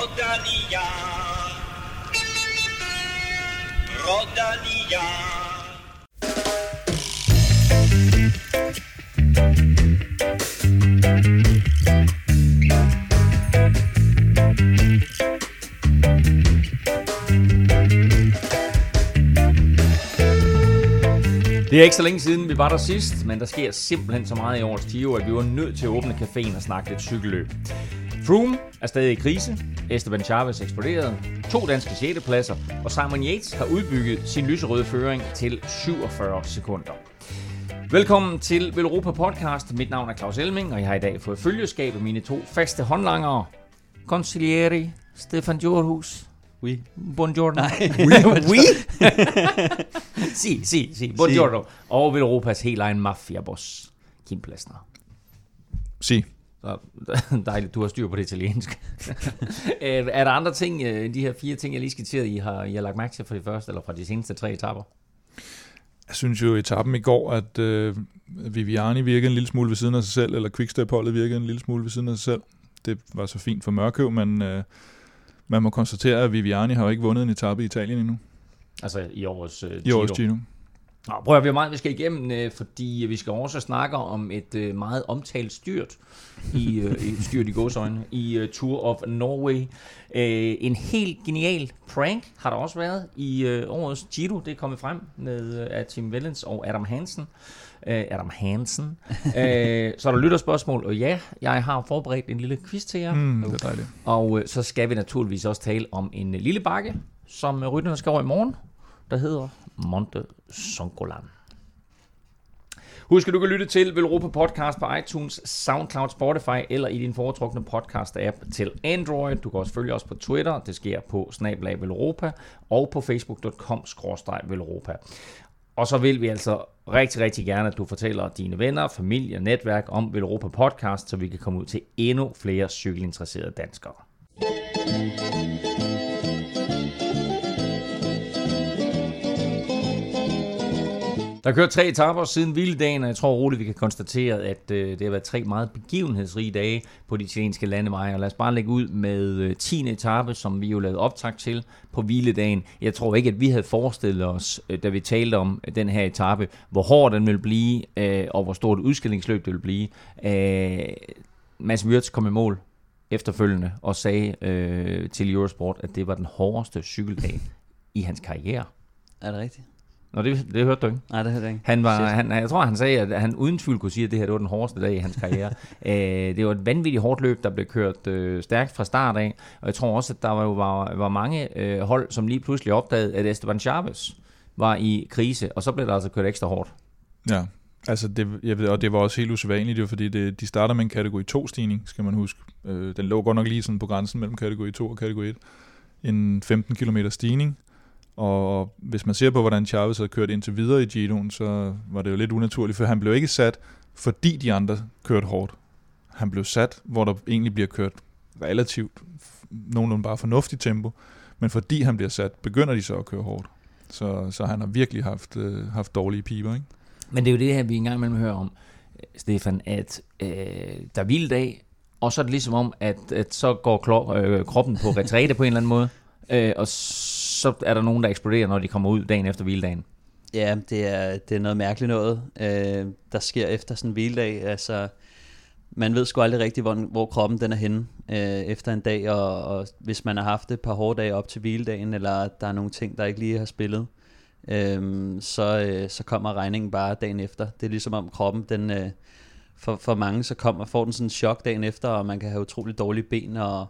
Rodalia. Rodalia. Det er ikke så længe siden, vi var der sidst, men der sker simpelthen så meget i årets Giro, at vi var nødt til at åbne caféen og snakke lidt cykelløb. Froome er stadig i krise, Esteban Chavez eksploderede, to danske 6. pladser, og Simon Yates har udbygget sin lyserøde føring til 47 sekunder. Velkommen til Velropa Podcast. Mit navn er Claus Elming, og jeg har i dag fået følgeskab af mine to faste håndlangere. Consiglieri, Stefan Djurhus. Oui. Buongiorno. Nej. Oui, oui. si, si, si. Buongiorno. Og Velropas helt egen mafiaboss, Kim Plesner. Sig. Så dejligt, du har styr på det italienske. Øh, er der andre ting, øh, de her fire ting, jeg lige skitserede, I har, I har lagt mærke til fra de første, eller fra de seneste tre etapper? Jeg synes jo i etappen i går, at øh, Viviani virkede en lille smule ved siden af sig selv, eller Quickstep-holdet virkede en lille smule ved siden af sig selv. Det var så fint for Mørkøv, men øh, man må konstatere, at Viviani har jo ikke vundet en etape i Italien endnu. Altså i årets uh, I årets Giro. Nå, prøv at vi har meget, vi skal igennem, øh, fordi vi skal også snakke om et øh, meget omtalt styrt i, øh, i styrt i gåsøjne, i Tour of Norway. En helt genial prank har der også været i årets Giro. Det er kommet frem med af Tim Wellens og Adam Hansen. Adam Hansen. så er der lytterspørgsmål, og ja, jeg har forberedt en lille quiz til jer. Mm, det er dejligt. Og så skal vi naturligvis også tale om en lille bakke, som rytterne skal over i morgen, der hedder Monte Songolan. Husk, at du kan lytte til Velropa Podcast på iTunes, SoundCloud, Spotify eller i din foretrukne podcast-app til Android. Du kan også følge os på Twitter. Det sker på snablag Velropa og på facebook.com Velropa. Og så vil vi altså rigtig, rigtig gerne, at du fortæller dine venner, familie og netværk om Velropa Podcast, så vi kan komme ud til endnu flere cykelinteresserede danskere. Der kører tre etaper siden hviledagen, og jeg tror roligt, vi kan konstatere, at øh, det har været tre meget begivenhedsrige dage på de italienske landeveje. Og lad os bare lægge ud med øh, 10. etape, som vi jo lavede optag til på hviledagen. Jeg tror ikke, at vi havde forestillet os, øh, da vi talte om øh, den her etape, hvor hård den ville blive, øh, og hvor stort udskillingsløb det ville blive. Øh, Mads Wirtz kom i mål efterfølgende og sagde øh, til Eurosport, at det var den hårdeste cykeldag i hans karriere. Er det rigtigt? Nå, det, det hørte du ikke. Nej, det hørte jeg ikke. Han var, han, jeg tror, han sagde, at han uden tvivl kunne sige, at det her det var den hårdeste dag i hans karriere. Æh, det var et vanvittigt hårdt løb, der blev kørt øh, stærkt fra start af. Og jeg tror også, at der var, jo var, var mange øh, hold, som lige pludselig opdagede, at Esteban Chavez var i krise. Og så blev der altså kørt ekstra hårdt. Ja, altså det, jeg ved, og det var også helt usædvanligt, jo, fordi det, de starter med en kategori 2-stigning, skal man huske. Øh, den lå godt nok lige sådan på grænsen mellem kategori 2 og kategori 1. En 15 km stigning, og hvis man ser på, hvordan Chavez havde kørt indtil videre i Giroen, så var det jo lidt unaturligt, for han blev ikke sat, fordi de andre kørte hårdt. Han blev sat, hvor der egentlig bliver kørt relativt nogenlunde bare fornuftigt tempo, men fordi han bliver sat, begynder de så at køre hårdt. Så, så han har virkelig haft, øh, haft dårlige piber, ikke? Men det er jo det her, vi engang imellem hører om, øh, Stefan, at øh, der er hviledag, og så er det ligesom om, at, at så går klo- øh, kroppen på retræte på en eller anden måde, øh, og så er der nogen, der eksploderer, når de kommer ud dagen efter hviledagen. Ja, det er, det er noget mærkeligt noget, øh, der sker efter sådan en hviledag. Altså, man ved sgu aldrig rigtigt, hvor, hvor kroppen den er henne øh, efter en dag, og, og hvis man har haft et par hårde dage op til hviledagen, eller der er nogle ting, der ikke lige har spillet, øh, så, øh, så kommer regningen bare dagen efter. Det er ligesom om kroppen, den, øh, for, for mange, så kommer, får den sådan en chok dagen efter, og man kan have utrolig dårlige ben, og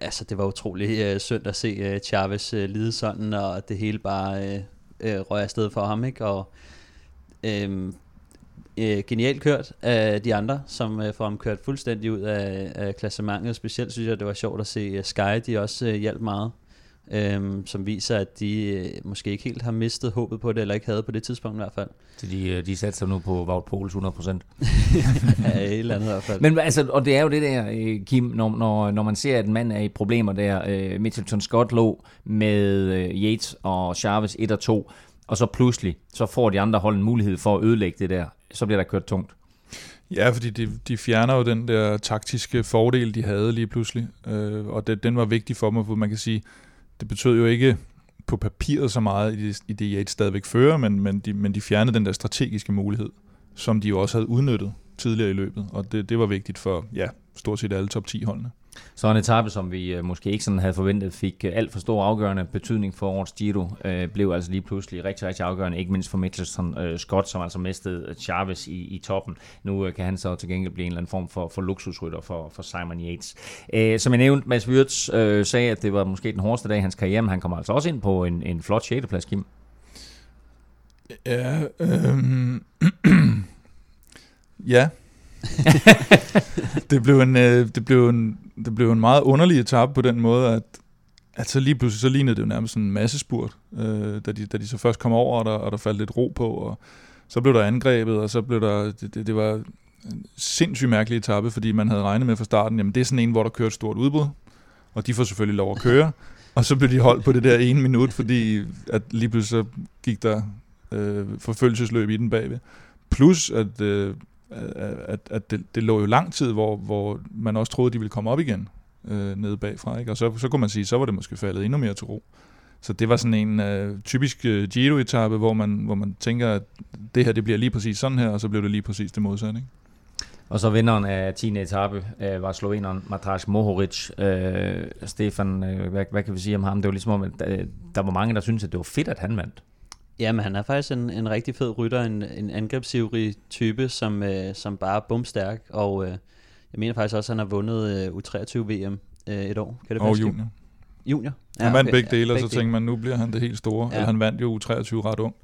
altså, det var utrolig øh, synd at se øh, Chavez øh, lide sådan, og det hele bare øh, øh, røg afsted for ham, ikke? Og øh, øh, genialt kørt af de andre, som øh, får ham kørt fuldstændig ud af, af klassementet. Specielt synes jeg, det var sjovt at se øh, Sky, de også øh, hjalp meget. Øhm, som viser, at de øh, måske ikke helt har mistet håbet på det, eller ikke havde på det tidspunkt i hvert fald. Så de, øh, de satte sig nu på Wout Poels 100%. ja, et eller andet i hvert fald. Men altså, og det er jo det der, øh, Kim, når, når, når man ser, at en mand er i problemer der. Øh, Mitchelton Scott lå med øh, Yates og Chavez 1 og 2, og så pludselig, så får de andre hold en mulighed for at ødelægge det der. Så bliver der kørt tungt. Ja, fordi de, de fjerner jo den der taktiske fordel, de havde lige pludselig, øh, og det, den var vigtig for mig, for man kan sige, det betød jo ikke på papiret så meget, i det, i det Yates stadigvæk fører, men, men, de, men de fjernede den der strategiske mulighed, som de jo også havde udnyttet tidligere i løbet, og det, det var vigtigt for, ja, stort set alle top 10 holdene. Så en etape, som vi øh, måske ikke sådan havde forventet, fik øh, alt for stor afgørende betydning for årets Giro, øh, blev altså lige pludselig rigtig, rigtig afgørende, ikke mindst for Mitchelson øh, Scott, som altså mistede øh, Chavez i, i toppen. Nu øh, kan han så til gengæld blive en eller anden form for, for luksusrytter for, for Simon Yates. Øh, som jeg nævnte, Mads Wirtz øh, sagde, at det var måske den hårdeste dag i hans karriere, men han kommer altså også ind på en, en flot 6. plads, Kim. Ja, øh, ja, det, blev en, øh, det, blev en, det blev en meget underlig etape på den måde, at, at så lige pludselig så lignede det jo nærmest sådan en masse spurt, øh, da, de, da de så først kom over, og der, og der faldt lidt ro på, og så blev der angrebet, og så blev der, det, det, det var en sindssygt mærkelig etape, fordi man havde regnet med fra starten, jamen det er sådan en, hvor der kører et stort udbrud, og de får selvfølgelig lov at køre, og så blev de holdt på det der ene minut, fordi at lige pludselig så gik der øh, forfølgelsesløb i den bagved. Plus at øh, at, at det, det lå jo lang tid, hvor, hvor man også troede, de ville komme op igen øh, nede bagfra. Ikke? Og så, så kunne man sige, så var det måske faldet endnu mere til ro. Så det var sådan en øh, typisk øh, Giro-etappe, hvor man, hvor man tænker, at det her det bliver lige præcis sådan her, og så blev det lige præcis det modsatte. Ikke? Og så vinderen af 10. etape øh, var sloveneren Matras Mohoric. Øh, Stefan, øh, hvad, hvad kan vi sige om ham? Det var ligesom om, at øh, der var mange, der syntes, at det var fedt, at han vandt. Ja, men han er faktisk en, en rigtig fed rytter, en, en angrebsivrig type, som, øh, som bare er bumstærk, og øh, jeg mener faktisk også, at han har vundet øh, U23 VM øh, et år. Kan det og junior. Junior? Ja, han vandt okay. begge dele, ja, og så tænkte man, nu bliver han det helt store. Ja. Eller han vandt jo U23 ret ung.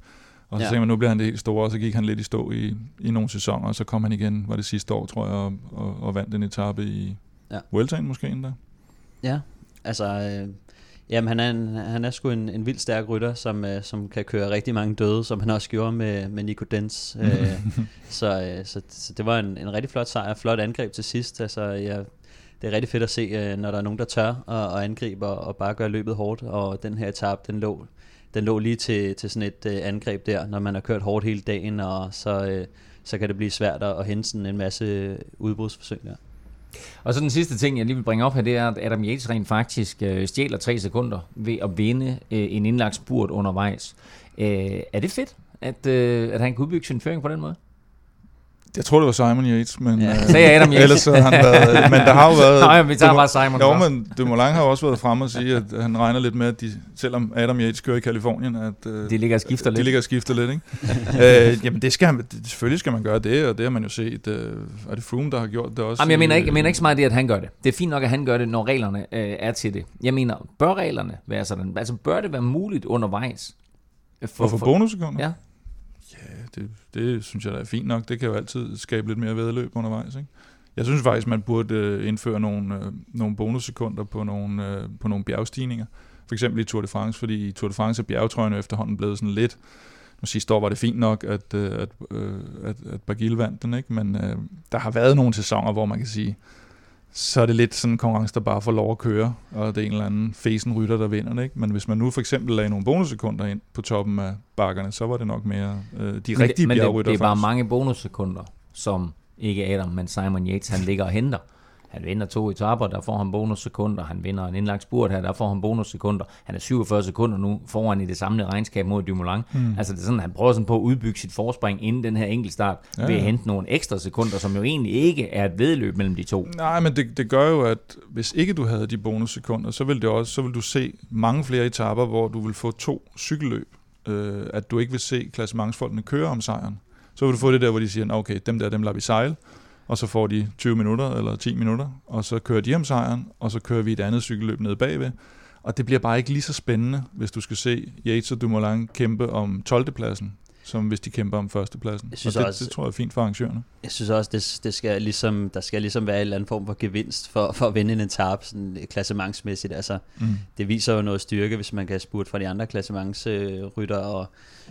Og så ja. tænkte man, nu bliver han det helt store, og så gik han lidt i stå i, i nogle sæsoner, og så kom han igen, var det sidste år, tror jeg, og, og, og vandt en etape i ja. Vueltaen måske endda. Ja, altså øh, Jamen, han er, en, han er sgu en, en vild stærk rytter, som, øh, som kan køre rigtig mange døde, som han også gjorde med, med Nico Dens. øh, så, øh, så, så det var en, en rigtig flot sejr, flot angreb til sidst. Altså, ja, det er rigtig fedt at se, øh, når der er nogen, der tør at, at angribe og, og bare gøre løbet hårdt. Og den her etape, den lå, den lå lige til, til sådan et øh, angreb der, når man har kørt hårdt hele dagen, og så, øh, så kan det blive svært at, at hente sådan en masse udbrudsforsøg der. Og så den sidste ting, jeg lige vil bringe op her, det er, at Adam Yates rent faktisk øh, stjæler tre sekunder ved at vinde øh, en indlagt spurt undervejs. Øh, er det fedt, at, øh, at han kan udbygge sin føring på den måde? Jeg tror, det var Simon Yates, men... Ja. Øh, Sagde Adam Yates. ellers så han været... Men der har jo været... Nej, vi tager bare Simon. Jo, men Dumoulin har også været frem og sige, at han regner lidt med, at de, selvom Adam Yates kører i Kalifornien, at... Øh, de ligger og skifter de lidt. De ligger og skifter lidt, ikke? øh, jamen, det skal han, selvfølgelig skal man gøre det, og det har man jo set. Øh, er det Froome, der har gjort det også? Jamen, jeg mener, ikke, jeg mener ikke så meget det, at han gør det. Det er fint nok, at han gør det, når reglerne øh, er til det. Jeg mener, bør reglerne være sådan? Altså, bør det være muligt undervejs? For, for, for bonussekunder? Ja. Det, det synes jeg da er fint nok. Det kan jo altid skabe lidt mere vedløb undervejs. Ikke? Jeg synes faktisk, man burde øh, indføre nogle, øh, nogle bonussekunder på nogle, øh, på nogle bjergstigninger. For eksempel i Tour de France, fordi i Tour de France er bjergetrøjen efterhånden blevet sådan lidt... Nu sidste år var det fint nok, at, øh, øh, at, at, at Bagil vandt den, ikke? men øh, der har været nogle sæsoner, hvor man kan sige, så er det lidt sådan en konkurrence, der bare får lov at køre, og det er en eller anden fesen rytter, der vinder det. Ikke? Men hvis man nu for eksempel lagde nogle bonussekunder ind på toppen af bakkerne, så var det nok mere øh, de men rigtige men bjergrytter. Men det, det er bare mange bonussekunder, som ikke Adam, men Simon Yates, han ligger og henter. Han vinder to etaper, der får han bonussekunder. Han vinder en indlagt spurt her, der får han bonussekunder. Han er 47 sekunder nu foran i det samlede regnskab mod Dumoulin. Mm. Altså det er sådan, han prøver sådan på at udbygge sit forspring inden den her enkeltstart ja, ved at hente nogle ekstra sekunder, som jo egentlig ikke er et vedløb mellem de to. Nej, men det, det gør jo, at hvis ikke du havde de bonussekunder, så vil det også, så vil du se mange flere etaper, hvor du vil få to cykelløb. Øh, at du ikke vil se klassementsfolkene køre om sejren. Så vil du få det der, hvor de siger, okay, dem der, dem lader vi sejle og så får de 20 minutter eller 10 minutter, og så kører de om sejren, og så kører vi et andet cykelløb ned bagved. Og det bliver bare ikke lige så spændende, hvis du skal se Yates og Dumoulin kæmpe om 12. pladsen, som hvis de kæmper om førstepladsen. Jeg synes og det, også, det tror jeg er fint for arrangørerne. Jeg synes også, det, det skal ligesom, der skal ligesom være en eller anden form for gevinst for, for at vinde en etape sådan klassementsmæssigt. Altså, mm. Det viser jo noget styrke, hvis man kan spurte fra de andre klassementsrytter, og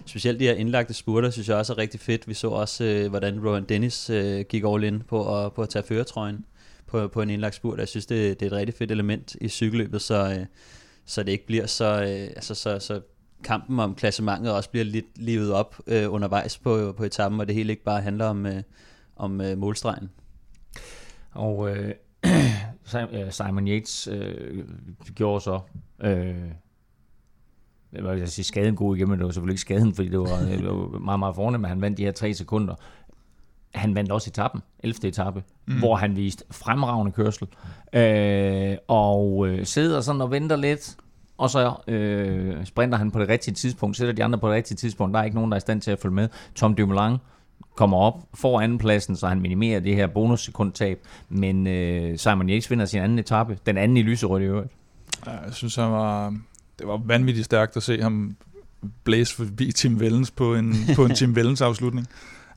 specielt de her indlagte spurter, synes jeg også er rigtig fedt. Vi så også, øh, hvordan Rowan Dennis øh, gik all in på at, på at tage føretrøjen på, på en indlagt spurt. Jeg synes, det, det er et rigtig fedt element i cykelløbet, så, øh, så det ikke bliver så, øh, altså, så, så kampen om klassementet også bliver lidt livet op øh, undervejs på, på etappen, og det hele ikke bare handler om, øh, om øh, målstregen. Og øh, Simon Yates øh, gjorde så... Øh, jeg vil sige skaden god igennem, det var selvfølgelig ikke skaden, fordi det var, det var meget, meget fornemt, men han vandt de her tre sekunder. Han vandt også etappen, 11. etape, mm. hvor han viste fremragende kørsel. Øh, og øh, sidder sådan og venter lidt, og så øh, sprinter han på det rigtige tidspunkt, sætter de andre på det rigtige tidspunkt. Der er ikke nogen, der er i stand til at følge med. Tom Dumoulin kommer op, får andenpladsen, så han minimerer det her bonussekundtab. Men øh, Simon Yates vinder sin anden etape, den anden i lyserødt i øvrigt. Ja, jeg synes, han var, det var vanvittigt stærkt at se ham blæse forbi Tim Vellens på en, på en Tim Vellens afslutning.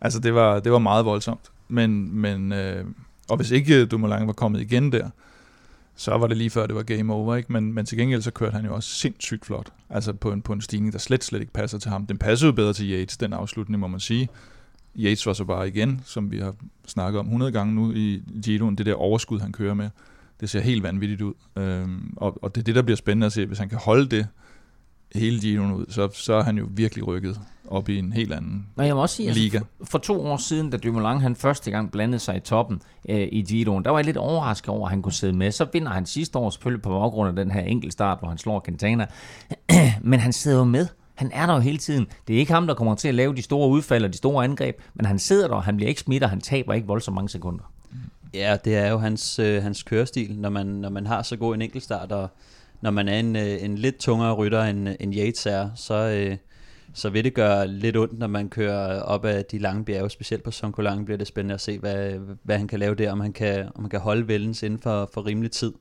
Altså, det var, det var meget voldsomt. Men, men øh, og hvis ikke Dumoulin var kommet igen der, så var det lige før, det var game over, ikke? Men, men til gengæld så kørte han jo også sindssygt flot. Altså på en, på en stigning, der slet, slet ikke passer til ham. Den passede jo bedre til Yates, den afslutning, må man sige. Yates var så bare igen, som vi har snakket om 100 gange nu i Giroen, det der overskud, han kører med. Det ser helt vanvittigt ud. Øhm, og, og det er det, der bliver spændende at se. Hvis han kan holde det hele Giroen ud, så, så er han jo virkelig rykket op i en helt anden Men jeg må også sige, liga. Altså, for, to år siden, da Dumoulin han første gang blandede sig i toppen øh, i Giroen, der var jeg lidt overrasket over, at han kunne sidde med. Så vinder han sidste år selvfølgelig på baggrund af den her enkeltstart, hvor han slår Quintana. Men han sidder jo med. Han er der jo hele tiden. Det er ikke ham, der kommer til at lave de store udfald og de store angreb, men han sidder der, han bliver ikke smittet, han taber ikke voldsomt mange sekunder. Ja, det er jo hans, øh, hans kørestil, når man, når man har så god en enkeltstart, og når man er en, øh, en lidt tungere rytter, end, end Yates er, så, øh, så vil det gøre lidt ondt, når man kører op ad de lange bjerge, specielt på Sonkolang bliver det spændende at se, hvad, hvad han kan lave der, om han kan, om han kan holde Vellens inden for, for rimelig tid.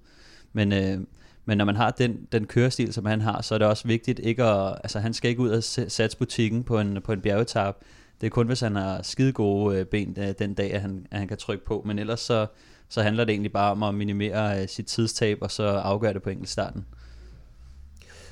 Men, øh, men når man har den, den kørestil, som han har, så er det også vigtigt ikke at, altså han skal ikke ud og satse butikken på en, på en bjergetap. Det er kun, hvis han har skide gode øh, ben øh, den dag, at han, at han kan trykke på. Men ellers så, så handler det egentlig bare om at minimere øh, sit tidstab, og så afgøre det på enkeltstarten.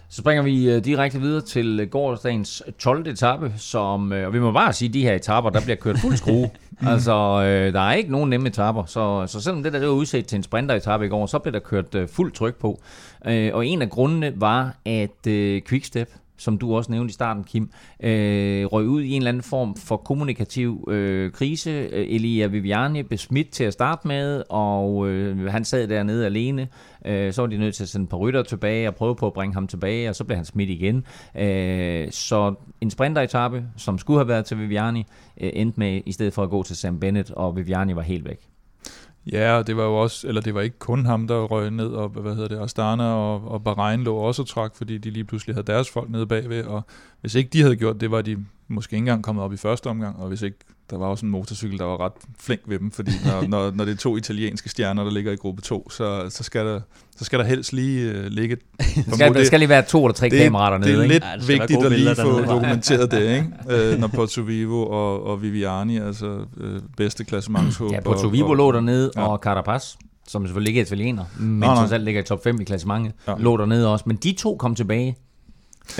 Så springer vi øh, direkte videre til øh, gårdsdagens 12. etape, som, og vi må bare sige, at de her etaper, der bliver kørt fuld skrue. altså, der er ikke nogen nemme etaper, så, så selvom det der det var udsat til en sprinteretappe i går, så blev der kørt fuld tryk på. Og en af grundene var, at Quickstep, som du også nævnte i starten, Kim, øh, røg ud i en eller anden form for kommunikativ øh, krise. Øh, Elia Viviani blev smidt til at starte med, og øh, han sad dernede alene. Øh, så var de nødt til at sende et par rytter tilbage og prøve på at bringe ham tilbage, og så blev han smidt igen. Øh, så en sprinteretappe, som skulle have været til Viviani, øh, endte med i stedet for at gå til Sam Bennett, og Viviani var helt væk. Ja, og det var jo også, eller det var ikke kun ham, der røg ned, og hvad hedder det, Astana og, og Bahrein lå også og trak, fordi de lige pludselig havde deres folk nede bagved, og hvis ikke de havde gjort det, var de måske ikke engang kommet op i første omgang, og hvis ikke, der var også en motorcykel, der var ret flink ved dem, fordi når, når, når det er to italienske stjerner, der ligger i gruppe 2, så, så, skal, der, så skal der helst lige uh, ligge... Der skal, der skal lige være to eller tre det, kameraer dernede, Det er ikke? lidt ja, være vigtigt at lige få dokumenteret det, ikke? Uh, når Porto Vivo og, og Viviani, altså uh, bedste klassementshåb. Ja, Porto Vivo og- lå dernede, Ja. og Carapaz, som selvfølgelig ikke er italiener, men trods alt ligger i top 5 i klassementet, ja. lå dernede også. Men de to kom tilbage,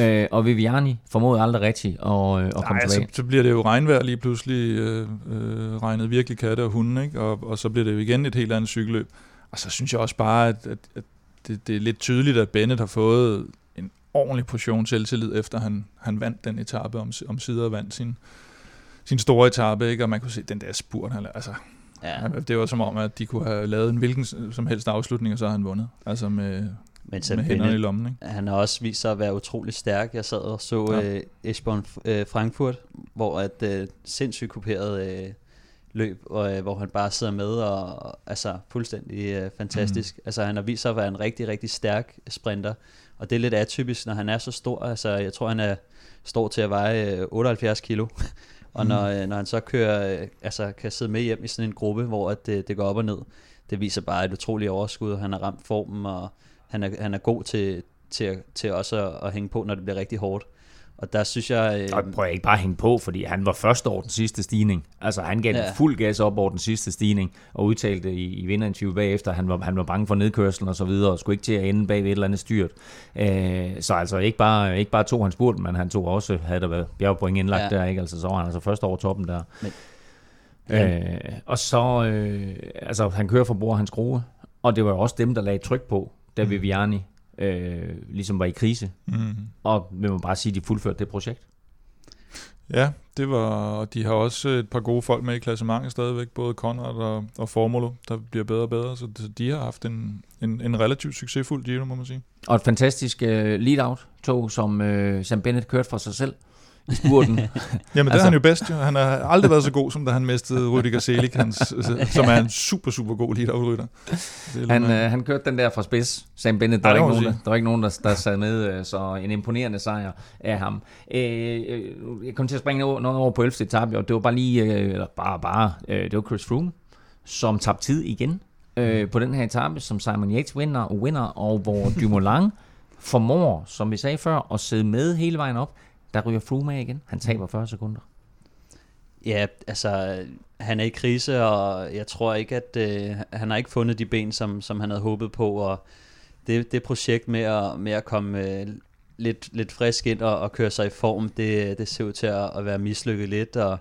øh, og Viviani formåede aldrig rigtigt at, øh, at komme Nej, tilbage. så, så bliver det jo regnvejr lige pludselig, øh, øh, regnet virkelig katte og hunde, ikke? Og, og så bliver det jo igen et helt andet cykelløb. Og så synes jeg også bare, at, at, at det, det er lidt tydeligt, at Bennett har fået en ordentlig portion selvtillid, efter han, han vandt den etape om, om sider og vandt sin, sin store etape, ikke? Og man kunne se den der spurt, han, altså, Ja. ja. det var som om, at de kunne have lavet en hvilken som helst afslutning, og så har han vundet. Altså med, Men Sam med hænderne i Bennett, lommen, ikke? han har også vist sig at være utrolig stærk. Jeg sad og så Ja. øh, Esbjørn øh, Frankfurt, hvor at øh, sindssygt kuperet øh, løb, og, øh, hvor han bare sidder med og, og altså fuldstændig øh, fantastisk. Mm. Altså han har vist sig at være en rigtig, rigtig stærk sprinter, og det er lidt atypisk, når han er så stor. Altså jeg tror, han er står til at veje øh, 78 kilo. Og når, øh, når han så kører, øh, altså kan sidde med hjem i sådan en gruppe, hvor at det, det går op og ned, det viser bare et utroligt overskud, og han har ramt formen, og han er, han er god til, til, til også at, at hænge på, når det bliver rigtig hårdt. Og der synes jeg... Øh, Og prøv ikke bare at hænge på, fordi han var først over den sidste stigning. Altså han gav Ja. ja. fuld gas op over den sidste stigning, og udtalte i, i vinderinterview bagefter, at han var, han var bange for nedkørslen og så videre, og skulle ikke til at ende bag ved et eller andet styrt. Øh, så altså ikke bare, ikke bare tog han spurten, men han tog også, havde der været bjergpoint indlagt Ja. ja. der, ikke? Altså så var han altså først over toppen der. Men- Øh, og så, øh, altså han kører for bord hans skrue, og det var jo også dem, der lagde tryk på, da Mm. Viviani øh, ligesom var i krise. Mm. Og vi må bare sige, at de fuldførte det projekt. Ja, det var, og de har også et par gode folk med i klassementet stadigvæk, både Konrad og, og Formulo, der bliver bedre og bedre, så de, de har haft en, en, en relativt succesfuld Giro, må man sige. Og et fantastisk øh, lead-out-tog, som øh, Sam Bennett kørte for sig selv i spurten. Jamen, det Altså- er han jo bedst. Jo. Han har aldrig været så god, som da han mistede Rüdiger Selig, hans, som er en super, super god lead-out-rytter. Det er Han, lidt- øh, han kørte den der fra spids, Sam Bennett. Der, Ja, var, det ikke nogen, der, der var ikke nogen, der, der sad med, øh, så en imponerende sejr af ham. Øh, jeg kom til at springe over, noget over på 11. etape, og det var bare lige, øh, eller bare, bare, øh, det var Chris Froome, som tabte tid igen øh, på den her etape, som Simon Yates vinder, vinder og hvor Dumoulin formår, som vi sagde før, at sidde med hele vejen op. Der ryger Froome af igen. Han taber 40 sekunder. Ja, altså, han er i krise, og jeg tror ikke, at øh, han har ikke fundet de ben, som, som han havde håbet på, og det, det projekt med at, med at komme øh, lidt, lidt frisk ind og, og køre sig i form, det, det ser ud til at, at være mislykket lidt, og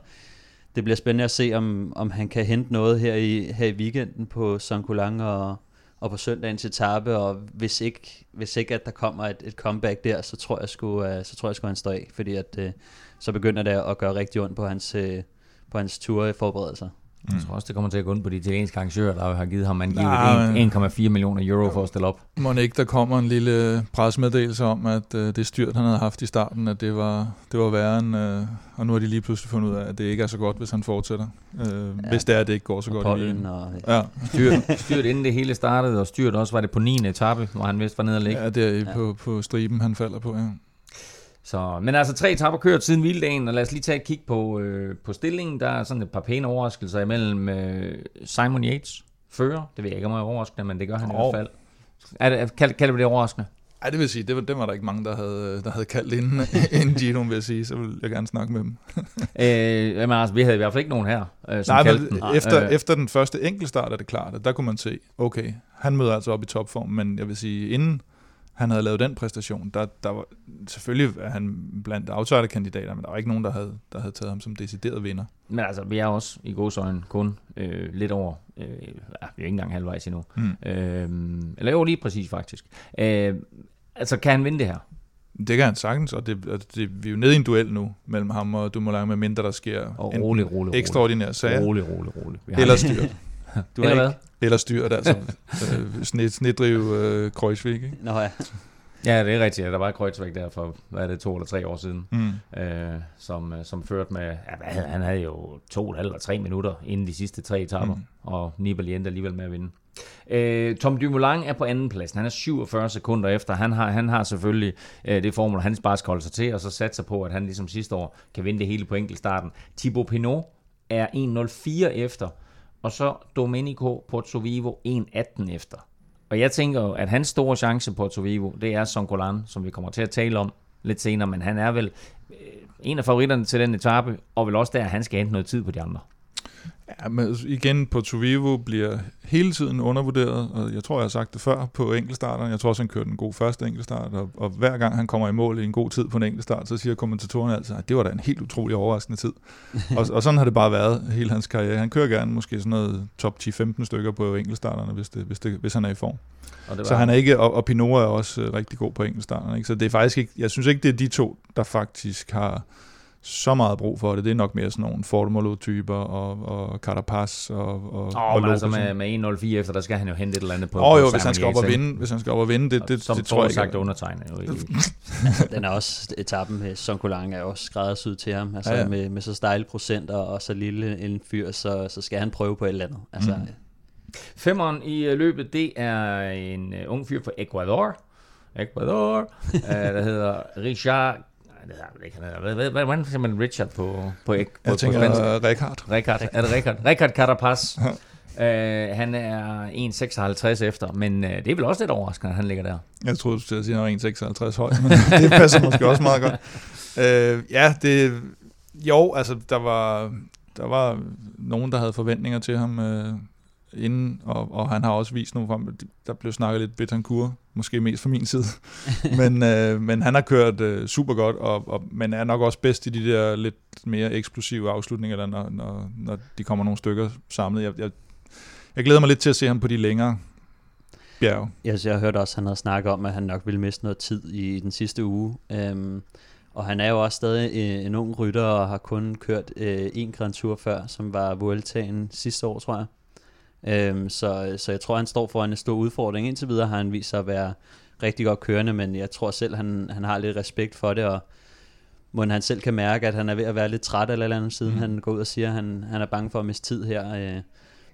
det bliver spændende at se, om, om han kan hente noget her i, her i weekenden på Sankulang og, og på søndagens etape, og hvis ikke, hvis ikke at der kommer et, et comeback der, så tror jeg sgu, uh, så tror jeg sgu, han står af, fordi at, uh, så begynder det at gøre rigtig ondt på hans, uh, på hans ture i forberedelser. Mm. Jeg tror også, det kommer til at gå ondt på de italienske arrangører, der har givet ham angivet men- 1,4 millioner euro for at stille op. Må ikke, der kommer en lille presmeddelelse om, at øh, det styrt, han havde haft i starten, at det var, det var værre end, øh, og nu har de lige pludselig fundet ud af, at det ikke er så godt, hvis han fortsætter. Øh, ja. Hvis det er, at det ikke går så Og godt i og, Ja, Styrt, styrt inden det hele startede, og styrt også var det på 9. etape, hvor han vist var nede og ligge. ja, det er Ja. på, på striben, han falder på, ja. Så, men altså tre etapper kørt siden hviledagen, og lad os lige tage et kig på, øh, på stillingen. Der er sådan et par pæne overraskelser imellem øh, Simon Yates, fører. Det ved jeg ikke, om jeg er overraskende, men det gør han i Jo. hvert fald. Er det, kald, kalder vi det overraskende? Ej, det vil sige, det var, det var der ikke mange, der havde, der havde kaldt inden, inden Gino, vil jeg sige, så vil jeg gerne snakke med dem. øh, jamen, altså, vi havde i hvert fald ikke nogen her, øh, som Nej, kaldte men den. efter, Øh, efter den første enkeltstart er det klart, at der kunne man se, okay, han møder altså op i topform, men jeg vil sige, inden han havde lavet den præstation, der, der var, selvfølgelig er han blandt outsiderkandidater, men der var ikke nogen, der havde, der havde taget ham som decideret vinder. Men altså, vi er også i godsøjne kun øh, lidt over, øh, ja, vi er ikke engang halvvejs endnu. Mm. Øh, eller jo, lige præcis faktisk. Øh, altså, kan han vinde det her? Det kan han sagtens, og det, og det, vi er jo nede i en duel nu mellem ham og Dumoulin, med mindre der sker Og rolig, rolig, rolig. ekstraordinære sager, Rolig, rolig, rolig. Vi har eller styrt. Du Eller har hvad? ikke... Eller styrt, altså øh, sned, snedrive øh, Kreuzvik, ikke? Nå ja, Ja, det er rigtigt. Der var Kreutzweg der for, hvad er det, to eller tre år siden, Mm. øh, som, øh, som førte med, ja, hvad havde, han havde jo to og eller tre minutter inden de sidste tre etapper, Mm. og Nibali endte alligevel med at vinde. Øh, Tom Dumoulin er på anden plads. Han er 47 sekunder efter. Han har, han har selvfølgelig øh, det formel, han bare skal holde sig til, og så satser på, at han ligesom sidste år kan vinde det hele på enkeltstarten. Thibaut Pinot er 1.04 efter, og så Domenico Pozzovivo 1.18 efter. Og jeg tænker jo, at hans store chance på Portovivo, det er Songolan, som vi kommer til at tale om lidt senere, men han er vel øh, en af favoritterne til den etape, og vel også der, at han skal hente noget tid på de andre. Ja, men igen, på Vivo bliver hele tiden undervurderet, og jeg tror, jeg har sagt det før på enkeltstarteren. Jeg tror også, han kørte en god første enkeltstart, og, og hver gang han kommer i mål i en god tid på en enkeltstart, så siger kommentatorerne altså, at det var da en helt utrolig overraskende tid. og, og sådan har det bare været hele hans karriere. Han kører gerne måske sådan noget top 10-15 stykker på enkeltstarterne, hvis, det, hvis, det, hvis han er i form. Og det Så han er ikke, og, og Pinot er også øh, rigtig god på enkeltstarterne. Ikke? Så det er faktisk ikke, jeg synes ikke, det er de to, der faktisk har så meget brug for det. Det er nok mere sådan nogle Formolo-typer og, og Carapaz og, og, Åh, og men altså med, med 1.04 efter, der skal han jo hente et eller andet på Åh oh, jo, hvis han skal op og vinde, hvis han skal op og vinde, det, det, Som det, tror jeg sagt ikke. undertegnet jo. altså, den er også, etappen med Sonkolang er også skræddersyet til ham. Altså Ja, ja. Med, med så stejle procenter og så lille en fyr, så, så skal han prøve på et eller andet. Altså, Mm. mm. Femmeren i øh, løbet, det er en ung fyr fra Ecuador. Ecuador. der hedder Richard... Det hedder han ikke. Han hedder, hvad, hvad, hvad, hvordan siger man Richard på, på, ek, på, Jeg på tænker, spansk? uh, Rikard. Richard. Er det Richard? Richard Carapaz. uh, han er 1,56 efter, men uh, det er vel også lidt overraskende, at han ligger der. Jeg troede, du skulle sige, at han var 1,56 høj, men det passer måske også meget godt. Øh, ja, det... Jo, altså, der var, der var nogen, der havde forventninger til ham øh, inden, og, og han har også vist nogle frem. Der blev snakket lidt Betancourt, måske mest fra min side. men, øh, men han har kørt øh, super godt, og, og, men er nok også bedst i de der lidt mere eksplosive afslutninger, der, når, når, når de kommer nogle stykker samlet. Jeg, jeg, jeg glæder mig lidt til at se ham på de længere bjerge. Jeg, jeg hørte også, at han havde snakket om, at han nok ville miste noget tid i den sidste uge. Øhm, og han er jo også stadig en, en ung rytter, og har kun kørt øh, en Grand Tour før, som var Vueltaen sidste år, tror jeg. Øhm, så, så jeg tror, han står foran en stor udfordring. Indtil videre har han vist sig at være rigtig godt kørende, men jeg tror selv, han, han har lidt respekt for det, og må han selv kan mærke, at han er ved at være lidt træt eller, eller andet, siden mm. han går ud og siger, at han, han er bange for at miste tid her. Øh,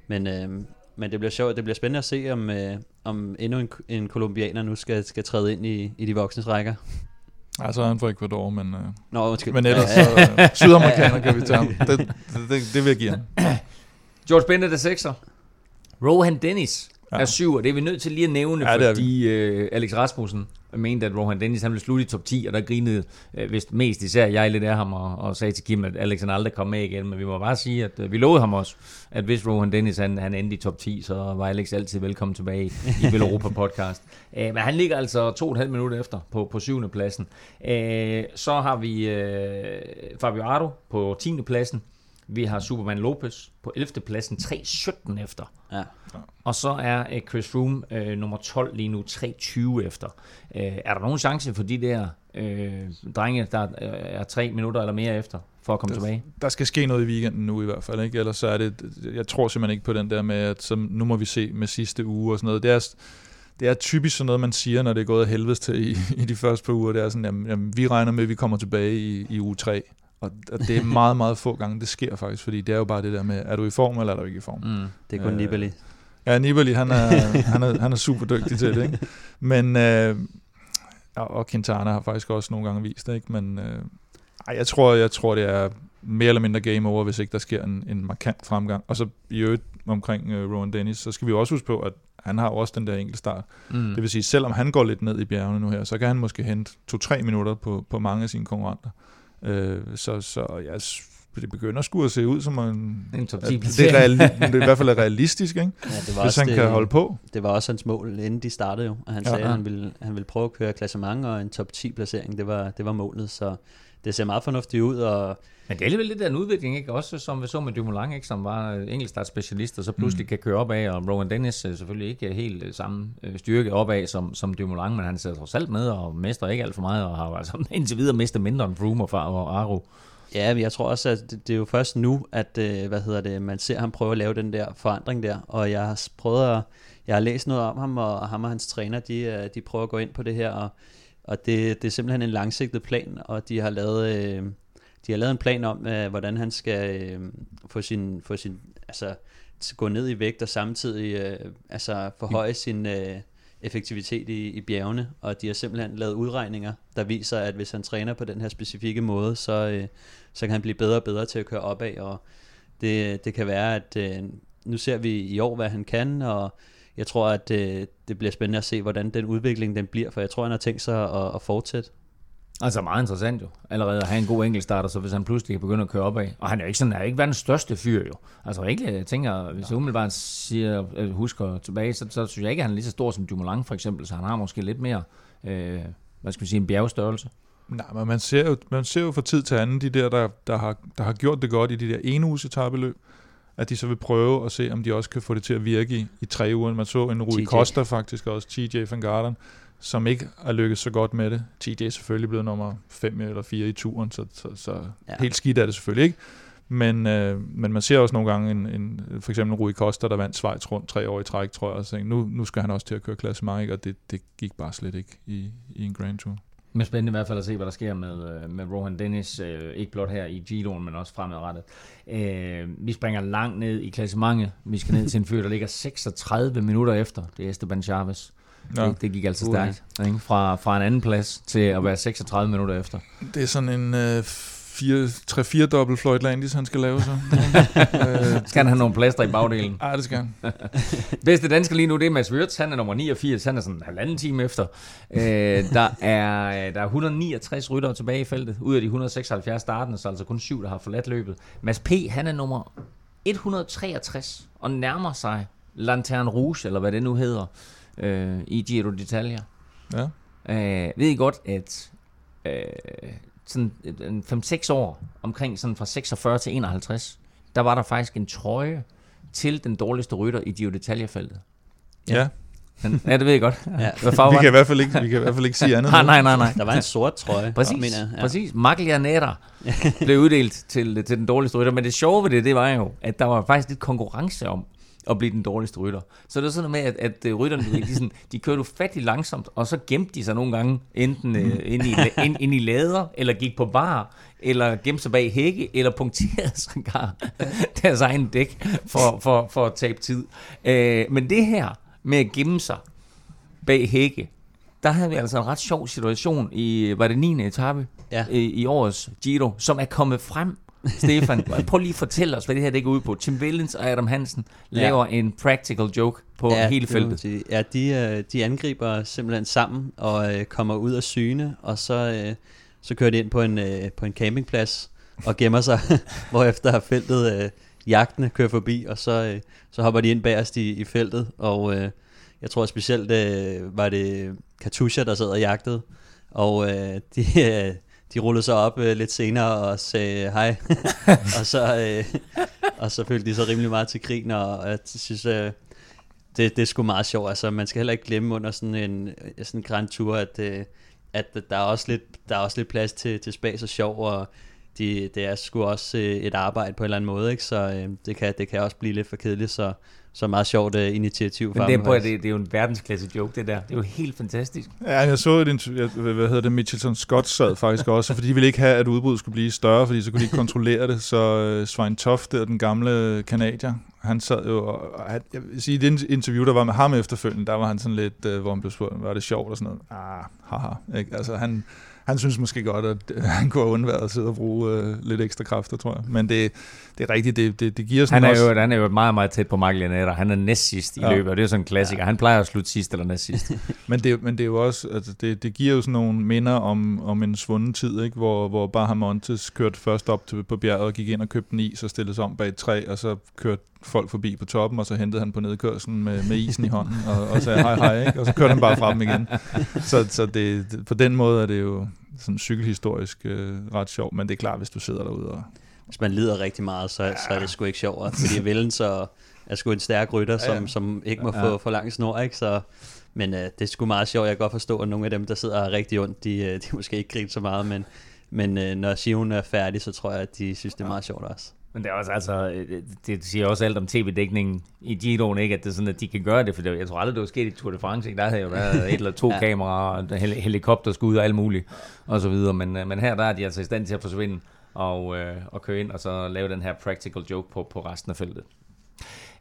men, øh, men det bliver sjovt, det bliver spændende at se, om, øh, om endnu en, en kolumbianer nu skal, skal træde ind i, i de voksnes rækker. Ja, så er han fra Ecuador, men, øh, Nå, undskyld. men ellers så øh, sydamerikaner kan vi tage ham. Det, det, det, det vil jeg give ham. George Bennett er 6'er. Rohan Dennis Ja. er 7, og det er vi nødt til lige at nævne, Ja, fordi øh, Alex Rasmussen mente, at Rohan Dennis han ville slutte i top 10, og der grinede øh, vist mest især jeg lidt af ham, og, og sagde til Kim, at Alex han aldrig kom med igen, men vi må bare sige, at øh, vi lovede ham også, at hvis Rohan Dennis han, han endte i top 10, så var Alex altid velkommen tilbage i Vel Europa podcast. Øh, men han ligger altså to og et halvt minut efter på, på syvende pladsen. Øh, så har vi øh, Fabio Ardo på 10. pladsen, vi har Superman Lopez på 11. pladsen, 3.17 efter. Ja. Og så er øh, Chris Froome øh, nummer 12 lige nu, 3.20 efter. Øh, er der nogen chance for de der øh, drenge, der øh, er tre minutter eller mere efter, for at komme Det- tilbage? Der skal ske noget i weekenden nu i hvert fald, ikke? Ellers så er det, jeg tror simpelthen ikke på den der med, at så, nu må vi se med sidste uge og sådan noget. Det er, det er typisk sådan noget, man siger, når det er gået af helvedes til i, i de første par uger. Det er sådan, jamen, jamen, vi regner med, at vi kommer tilbage i, i uge 3. Og, og det er meget, meget få gange, det sker faktisk, fordi det er jo bare det der med, er du i form, eller er du ikke i form? Mm. Det er kun Øh, Nibali. Ja, Nibali, han er, han er, han er super dygtig til det, ikke? Men, øh, og Quintana har faktisk også nogle gange vist det, ikke? Men øh, ej, jeg, tror, jeg tror, det er mere eller mindre game over, hvis ikke der sker en, en markant fremgang. Og så i øvrigt omkring øh, Rowan Dennis, så skal vi jo også huske på, at han har også den der enkelte start. Mm. Det vil sige, selvom han går lidt ned i bjergene nu her, så kan han måske hente to-tre minutter på, på mange af sine konkurrenter. Øh, så så jeg, det begynder sgu at se ud som en... En top at 10 det, er reali- det er i hvert fald realistisk, ikke? Ja, det var hvis han det, kan holde på. Det var også hans mål, inden de startede jo. Og han Ja. sagde, Ja. at han ville, han ville prøve at køre klassement og en top 10 placering. Det var, det var målet, så det ser meget fornuftigt ud. Og Men det er alligevel lidt af en udvikling, ikke? Også som vi så med Dumoulin, ikke? Som var øh, enkeltstartspecialist, og så pludselig Mm. kan køre opad, og Rowan Dennis øh, selvfølgelig ikke helt øh, samme øh, styrke opad som, som Dumoulin, men han sidder trods alt med og mester ikke alt for meget, og har altså indtil videre mistet mindre end Froome og, og Aro. ja, men jeg tror også, at det, er jo først nu, at øh, hvad hedder det, man ser ham prøve at lave den der forandring der. Og jeg har prøvet at, jeg har læst noget om ham, og ham og hans træner, de, øh, de prøver at gå ind på det her, og, og det, det er simpelthen en langsigtet plan, og de har lavet, øh, de har lavet en plan om, øh, hvordan han skal øh, få sin, få sin altså, gå ned i vægt og samtidig øh, altså forhøje sin øh, effektivitet i, i bjergene, og de har simpelthen lavet udregninger, der viser, at hvis han træner på den her specifikke måde, så, øh, så kan han blive bedre og bedre til at køre opad, og det, det kan være, at øh, nu ser vi i år, hvad han kan, og jeg tror, at øh, det bliver spændende at se, hvordan den udvikling den bliver, for jeg tror, han har tænkt sig at, at fortsætte. Altså meget interessant jo, allerede at have en god enkeltstarter, så hvis han pludselig kan begynde at køre opad. Og han er jo ikke sådan, han er ikke verdens største fyr jo. Altså ikke, jeg tænker, hvis jeg umiddelbart siger, husker tilbage, så, så synes jeg ikke, at han er lige så stor som Dumoulin for eksempel, så han har måske lidt mere, øh, hvad skal vi sige, en bjergstørrelse. Nej, men man ser, jo, man ser jo fra tid til anden de der, der, der, har, der har gjort det godt i de der ene uges etabeløb, at de så vil prøve at se, om de også kan få det til at virke i, i tre uger. Man så en Rui TJ. Costa faktisk også, TJ van Garderen, som ikke har lykkes så godt med det. TJ er selvfølgelig blevet nummer 5 eller 4 i turen, så, så, så Ja. helt skidt er det selvfølgelig ikke. Men, øh, men man ser også nogle gange en, en, for eksempel en Rui Costa, der vandt Schweiz rundt tre år i træk, tror jeg, og tænkte, nu, nu skal han også til at køre ikke? og det, det gik bare slet ikke i, i en Grand Tour. Men spændende i hvert fald at se, hvad der sker med, øh, med Rohan Dennis, øh, ikke blot her i Giroen, men også fremadrettet. Øh, vi springer langt ned i klassementet. Vi skal ned til en fyr, der ligger 36 minutter efter. Det er Esteban Chavez. Ja. Det, det gik altså stærkt. Ikke? Fra, fra en anden plads til at være 36 minutter efter. Det er sådan en øh, 3-4 dobbelt Floyd Landis, han skal lave så. øh, Skal han have nogle plaster i bagdelen? ej, det skal han. Bedste dansker lige nu, det er Mads Wirtz. Han er nummer 89. Han er sådan en halvanden time efter. Øh, der, er, der er 169 ryttere tilbage i feltet. Ud af de 176 startende, så er altså kun syv, der har forladt løbet. Mads P. han er nummer 163 og nærmer sig Lanterne Rouge, eller hvad det nu hedder, øh, i Giro d'Italia. Ja. Øh, ved I godt, at øh, sådan en 5-6 år, omkring sådan fra 46 til 51, der var der faktisk en trøje til den dårligste rytter i Giro d'Italia-feltet. Ja. Den, ja, det ved jeg godt. Ja. Hvad farve Vi kan, i hvert fald ikke, vi kan i hvert fald ikke sige andet. Nej, nej, nej, nej. Der var en sort trøje, Præcis, mener jeg. ja. præcis. Maglia Nera blev uddelt til, til den dårligste rytter, men det sjove ved det, det var jo, at der var faktisk lidt konkurrence om at blive den dårligste rytter. Så det var sådan noget med, at, at øh, rytterne, de, sådan, de kørte ufattelig langsomt, og så gemte de sig nogle gange enten øh, ind, i, ind, ind i lader, eller gik på bar, eller gemte sig bag hække, eller punkterede sågar deres egen dæk for, for, for at tabe tid. Øh, men det her med at gemme sig bag hække, der havde vi altså en ret sjov situation i, var det 9. etape Ja. i, i årets Giro, som er kommet frem. Stefan, prøv lige at fortælle os, hvad det her det går ud på. Tim Villens og Adam Hansen Ja. laver en practical joke på ja, hele det feltet. sige. Ja, de, øh, de angriber simpelthen sammen og øh, kommer ud af syne, og så, øh, så kører de ind på en, øh, på en campingplads og gemmer sig, hvorefter feltet øh, jagtene kører forbi, og så, øh, så hopper de ind bagerst i, i feltet, og øh, jeg tror specielt øh, var det Katusha, der sad og jagtede, og øh, de, øh, de rullede sig op øh, lidt senere og sagde hej, og så, øh, og så følte de så rimelig meget til krigen, og jeg synes, øh, det, det er sgu meget sjovt. Altså, man skal heller ikke glemme under sådan en, sådan en grand tour, at, øh, at der er også lidt, der er også lidt plads til, til spas og sjov, og de, det er sgu også øh, et arbejde på en eller anden måde, ikke? så øh, det, kan, det kan også blive lidt for kedeligt, så, så meget sjovt uh, initiativ Men fra det er, dem, på, det, det er jo en verdensklasse joke, det der. Det er jo helt fantastisk. Ja, jeg så et interview, hvad hedder det, Mitchelton Scott sad faktisk også, fordi de ville ikke have, at udbruddet skulle blive større, fordi så kunne de ikke kontrollere det. Så uh, Svein Toft, der, den gamle kanadier, han sad jo, og han, jeg vil sige, i det interview, der var med ham efterfølgende, der var han sådan lidt, uh, hvor han blev spurgt, var det sjovt og sådan noget. Ah, haha. Ikke? Altså, han, han synes måske godt, at øh, han kunne have undværet at sidde og bruge øh, lidt ekstra kræfter, tror jeg. Men det, det er rigtigt, det, det, det giver sådan Han er, også... jo, han er jo meget, meget tæt på Mark Lianetta. Han er næst sidst i Ja. løbet, og det er jo sådan en klassiker. Han plejer at slutte sidst eller næst sidst. Men det, men det er jo også, altså det, det giver jo sådan nogle minder om, om en svunden tid, ikke? Hvor, hvor Bahamontes kørte først op til, på bjerget og gik ind og købte en is og stillede sig om bag et træ, og så kørte folk forbi på toppen, og så hentede han på nedkørselen med, med isen i hånden, og, og sagde hej hej, ikke? og så kørte han bare fra dem igen. Så, så det, det, på den måde er det jo sådan cykelhistorisk øh, ret sjovt, men det er klart, hvis du sidder derude og... Hvis man lider rigtig meget, så, så er det sgu ikke sjovt, fordi Vellen så er sgu en stærk rytter, som, Ja, ja. som ikke må Ja. få for lang snor, ikke? Så, men øh, det er sgu meget sjovt. Jeg kan godt forstå, at nogle af dem, der sidder og rigtig ondt, de, øh, de måske ikke griner så meget, men, men øh, når Sion er færdig, så tror jeg, at de synes, det er meget sjovt også. Men det er også altså, øh, det siger også alt om tv-dækningen i Giroen, ikke? At det er sådan, at de kan gøre det, for det, jeg tror aldrig, det var sket i Tour de France, ikke? Der havde jo været et eller to Ja. kameraer, hel- helikopterskud og alt muligt, og så videre. Men, øh, men her der er de altså i stand til at forsvinde og, øh, og køre ind, og så lave den her practical joke på, på resten af feltet.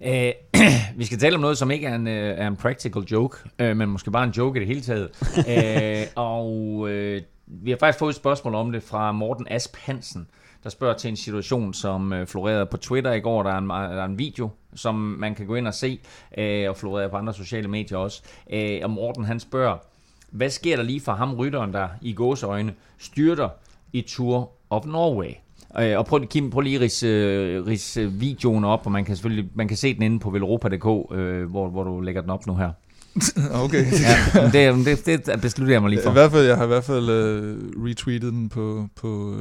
Øh, vi skal tale om noget, som ikke er en, øh, er en practical joke, øh, men måske bare en joke i det hele taget. øh, og øh, vi har faktisk fået et spørgsmål om det fra Morten Asp Hansen, der spørger til en situation, som øh, florerede på Twitter i går. Der er en, der er en video, som man kan gå ind og se, øh, og florerer på andre sociale medier også. Øh, og Morten han spørger, hvad sker der lige for ham, rytteren, der i gåseøjne styrter i Tour of Norway? Øh, og prøv, Kim, prøv lige at rise, øh, rise øh, videoen op, og man kan selvfølgelig man kan se den inde på velropa.dk, øh, hvor, hvor du lægger den op nu her. Okay. Ja, det, det, det beslutter jeg mig lige I for. hvert fald, jeg har i hvert fald uh, retweetet den på, på,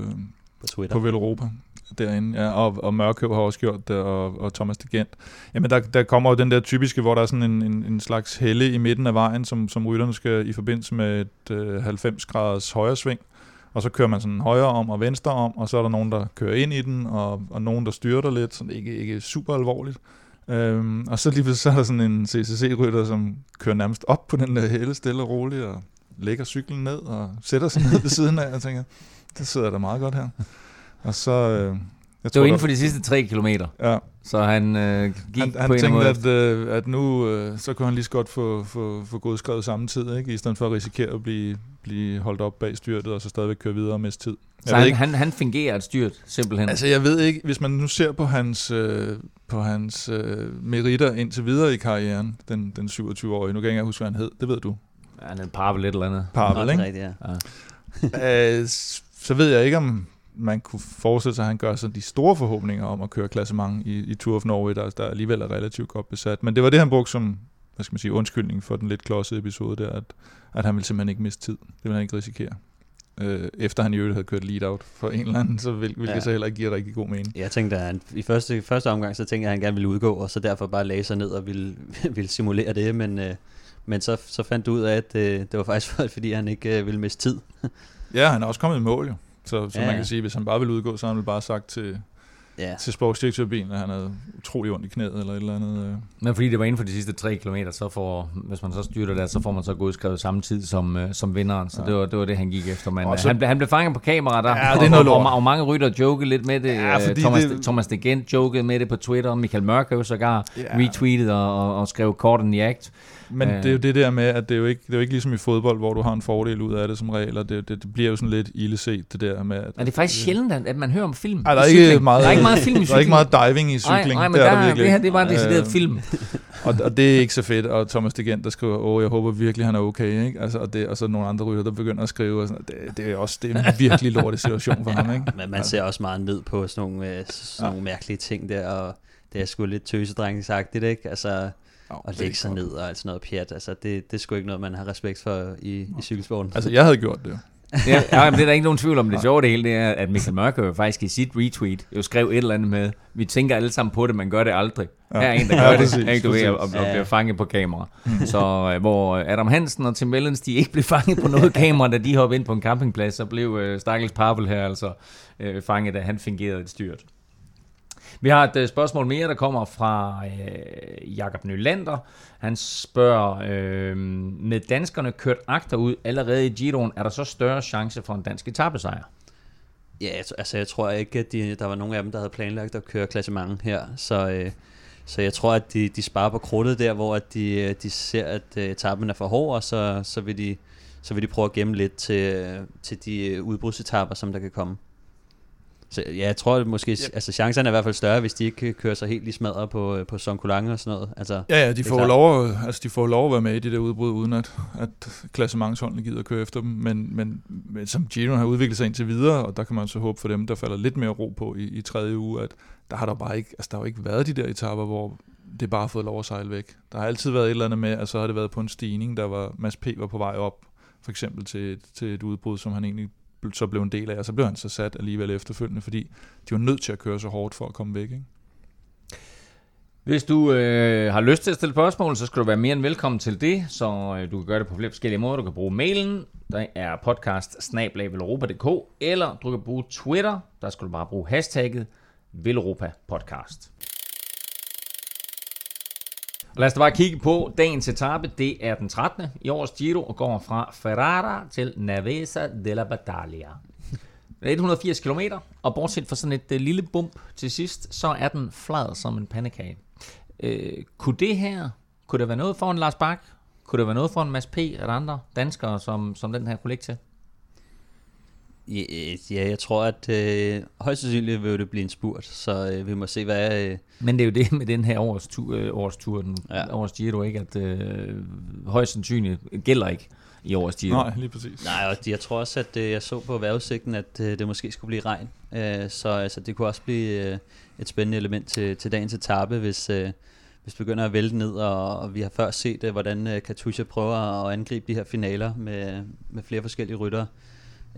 på Twitter. på Vel Europa derinde, ja, og, og Mørkøv har også gjort det, og, og Thomas de Gent. Jamen, der, der kommer jo den der typiske, hvor der er sådan en, en, en slags helle i midten af vejen, som, som rytterne skal i forbindelse med et øh, 90 graders højre sving, og så kører man sådan højre om og venstre om, og så er der nogen, der kører ind i den, og, og nogen, der styrter lidt, sådan ikke, ikke super alvorligt. Øhm, og så lige pludselig så er der sådan en CCC-rytter, som kører nærmest op på den der helle stille og roligt, og lægger cyklen ned og sætter sig ned ved siden af, og tænker, det sidder da meget godt her. Og så... Øh, jeg Det var inden for de sidste tre kilometer, Ja, så han øh, gik han, på han en tænkte, måde. at, øh, at nu øh, så kunne han lige så godt få, få, få godskrevet samme tid, ikke? i stedet for at risikere at blive, blive holdt op bag styrtet, og så stadigvæk køre videre og miste tid. Så Jeg ved han, ikke, han, han fungerer et styrt, simpelthen. altså jeg ved ikke, hvis man nu ser på hans, øh, på hans øh, meritter indtil videre i karrieren, den, den 27-årige, nu kan jeg ikke huske, hvad han hed, det ved du, han er en par lidt eller andet. Pavel, ikke? Rigtigt, ja. øh, så ved jeg ikke, om man kunne forestille sig, at han gør sig de store forhåbninger om at køre klassement i, i Tour of Norway, der, der alligevel er relativt godt besat. Men det var det, han brugte som hvad skal man sige, undskyldning for den lidt klodsede episode der, at, at han ville simpelthen ikke miste tid. Det ville han ikke risikere. Øh, efter han i øvrigt havde kørt lead-out for en eller anden, så vil, hvilket Ja. ja. så heller ikke giver rigtig god mening. Jeg tænkte, at han, i første, første omgang, så tænkte jeg, at han gerne ville udgå, og så derfor bare lagde sig ned og ville, ville simulere det, men, øh, Men så, så fandt du ud af, at øh, det var faktisk fordi, han ikke øh, ville miste tid. Ja, han er også kommet i mål jo. Så, så Ja, man kan sige, hvis han bare ville udgå, så har han bare sagt til, Ja. til sportsdirektørbilen, at han havde utrolig ondt i knæet eller et eller andet. øh. Men fordi det var inden for de sidste 3 km, så får, hvis man så styrter der, så får man så godskrevet samme tid som, øh, som vinderen. Så Ja. det, var, det var det, han gik efter. Men og så- han, blev, han blev fanget på kamera der. Ja, det er noget og, og, og, mange rytter jokede lidt med det. Ja, Thomas, det-. Thomas de Gent jokede med det på Twitter. Michael Mørkøv sågar Ja. retweetet og, og, og skrev kort in the act. Men Øh. det er jo det der med, at det er jo, ikke, det er jo ikke ligesom i fodbold, hvor du har en fordel ud af det som regel, og det, det, det bliver jo sådan lidt ildeset, det der med, at... Men det er faktisk sjældent, at man hører om film. Ej, der er ikke cykling. meget, Der er ikke meget film i Der er ikke cykling. meget diving i cykling. Nej, nej, men det der, er der der virkelig det her, ikke. det var en decideret Øh, film. Og, og det er ikke så fedt, og Thomas de Gent, der skriver, åh, jeg håber virkelig, han er okay, ikke? Altså, og, det, og så nogle andre rytter, der begynder at skrive, og sådan, det, det er også det er en virkelig lortet situation for ham, ikke? Men man ser også meget ned på sådan nogle, øh, sådan Ja. nogle mærkelige ting der, og det er sgu lidt tøsedrengsagtigt, ikke? Altså, Oh, at lægge sig ned og alt sådan noget pjat, altså det, det er sgu ikke noget, man har respekt for i, i cykelsporten. Altså, jeg havde gjort det. Ja, ja, men det er der ikke nogen tvivl om. Det sjove det hele, det er, at Michael Mørkøv faktisk i sit retweet jo skrev et eller andet med, vi tænker alle sammen på det, man gør det aldrig. Ja. Her er en, der Ja, gør det, præcis, ikke, du ved, og, og, Ja. bliver fanget på kamera. Så øh, hvor Adam Hansen og Tim Wellens, de ikke blev fanget på noget kamera, da de hoppede ind på en campingplads, så blev øh, Stakkels Pavel her altså øh, fanget, da han fingerede et styrt. Vi har et øh, spørgsmål mere, der kommer fra øh, Jakob Nylander. Han spørger, øh, med danskerne kørt agterud allerede i Giroen, er der så større chance for en dansk etappesejr? Ja, altså jeg tror ikke, at de, der var nogen af dem, der havde planlagt at køre klassement her, så, øh, så jeg tror, at de, de sparer på krudtet der, hvor at de, øh, de ser, at øh, etappen er for hård, og så, så, vil de, så vil de prøve at gemme lidt til, øh, til de øh, udbrudsetapper, som der kan komme. Så ja, jeg tror at måske, Yep. altså chancerne er i hvert fald større, hvis de ikke øh, kører sig helt i smadret på, øh, på Son Coulange og sådan noget. Altså, Ja, ja, de får, lov, at- altså, de får lov at være med i det der udbrud, uden at, at klassementsholdene gider at køre efter dem. Men, men, men som Gino har udviklet sig indtil videre, og der kan man så håbe for dem, der falder lidt mere ro på i, i tredje uge, at der har der bare ikke, altså, der har jo ikke været de der etapper, hvor det bare har fået lov at sejle væk. Der har altid været et eller andet med, at så har det været på en stigning, der var, Mads P. var på vej op, for eksempel til, til et udbrud, som han egentlig så blev en del af, og så blev han så sat alligevel efterfølgende, fordi de var nødt til at køre så hårdt for at komme væk. Ikke? Hvis du øh, har lyst til at stille spørgsmål, så skal du være mere end velkommen til det, så øh, du kan gøre det på flere forskellige måder. Du kan bruge mailen, der er podcast eller du kan bruge Twitter, der skal du bare bruge hashtagget Velropa Podcast. Lad os da bare kigge på dagens etape. Det er den 13. i års Giro og går fra Ferrara til Navesa della Battaglia. 180 km, og bortset fra sådan et øh, lille bump til sidst, så er den flad som en pandekage. Øh, kunne det her, kunne det være noget for en Lars Bak? Kunne det være noget for en Mads P. eller andre danskere, som, som den her kunne ligge til? Ja, ja, jeg tror, at øh, højst sandsynligt vil det blive en spurt, så øh, vi må se, hvad... Øh, Men det er jo det med den her års, tur, øh, års tur, den Ja. ja. års Giro, ikke? At øh, højst sandsynligt gælder ikke i års Giro. Nej, lige præcis. nej, og jeg tror også, at øh, jeg så på vejrudsigten, at øh, det måske skulle blive regn. Øh, så altså, det kunne også blive øh, et spændende element til, til dagens etape, hvis, øh, hvis det begynder at vælte ned, og, og vi har før set, øh, hvordan øh, Katusha prøver at angribe de her finaler med, med flere forskellige ryttere.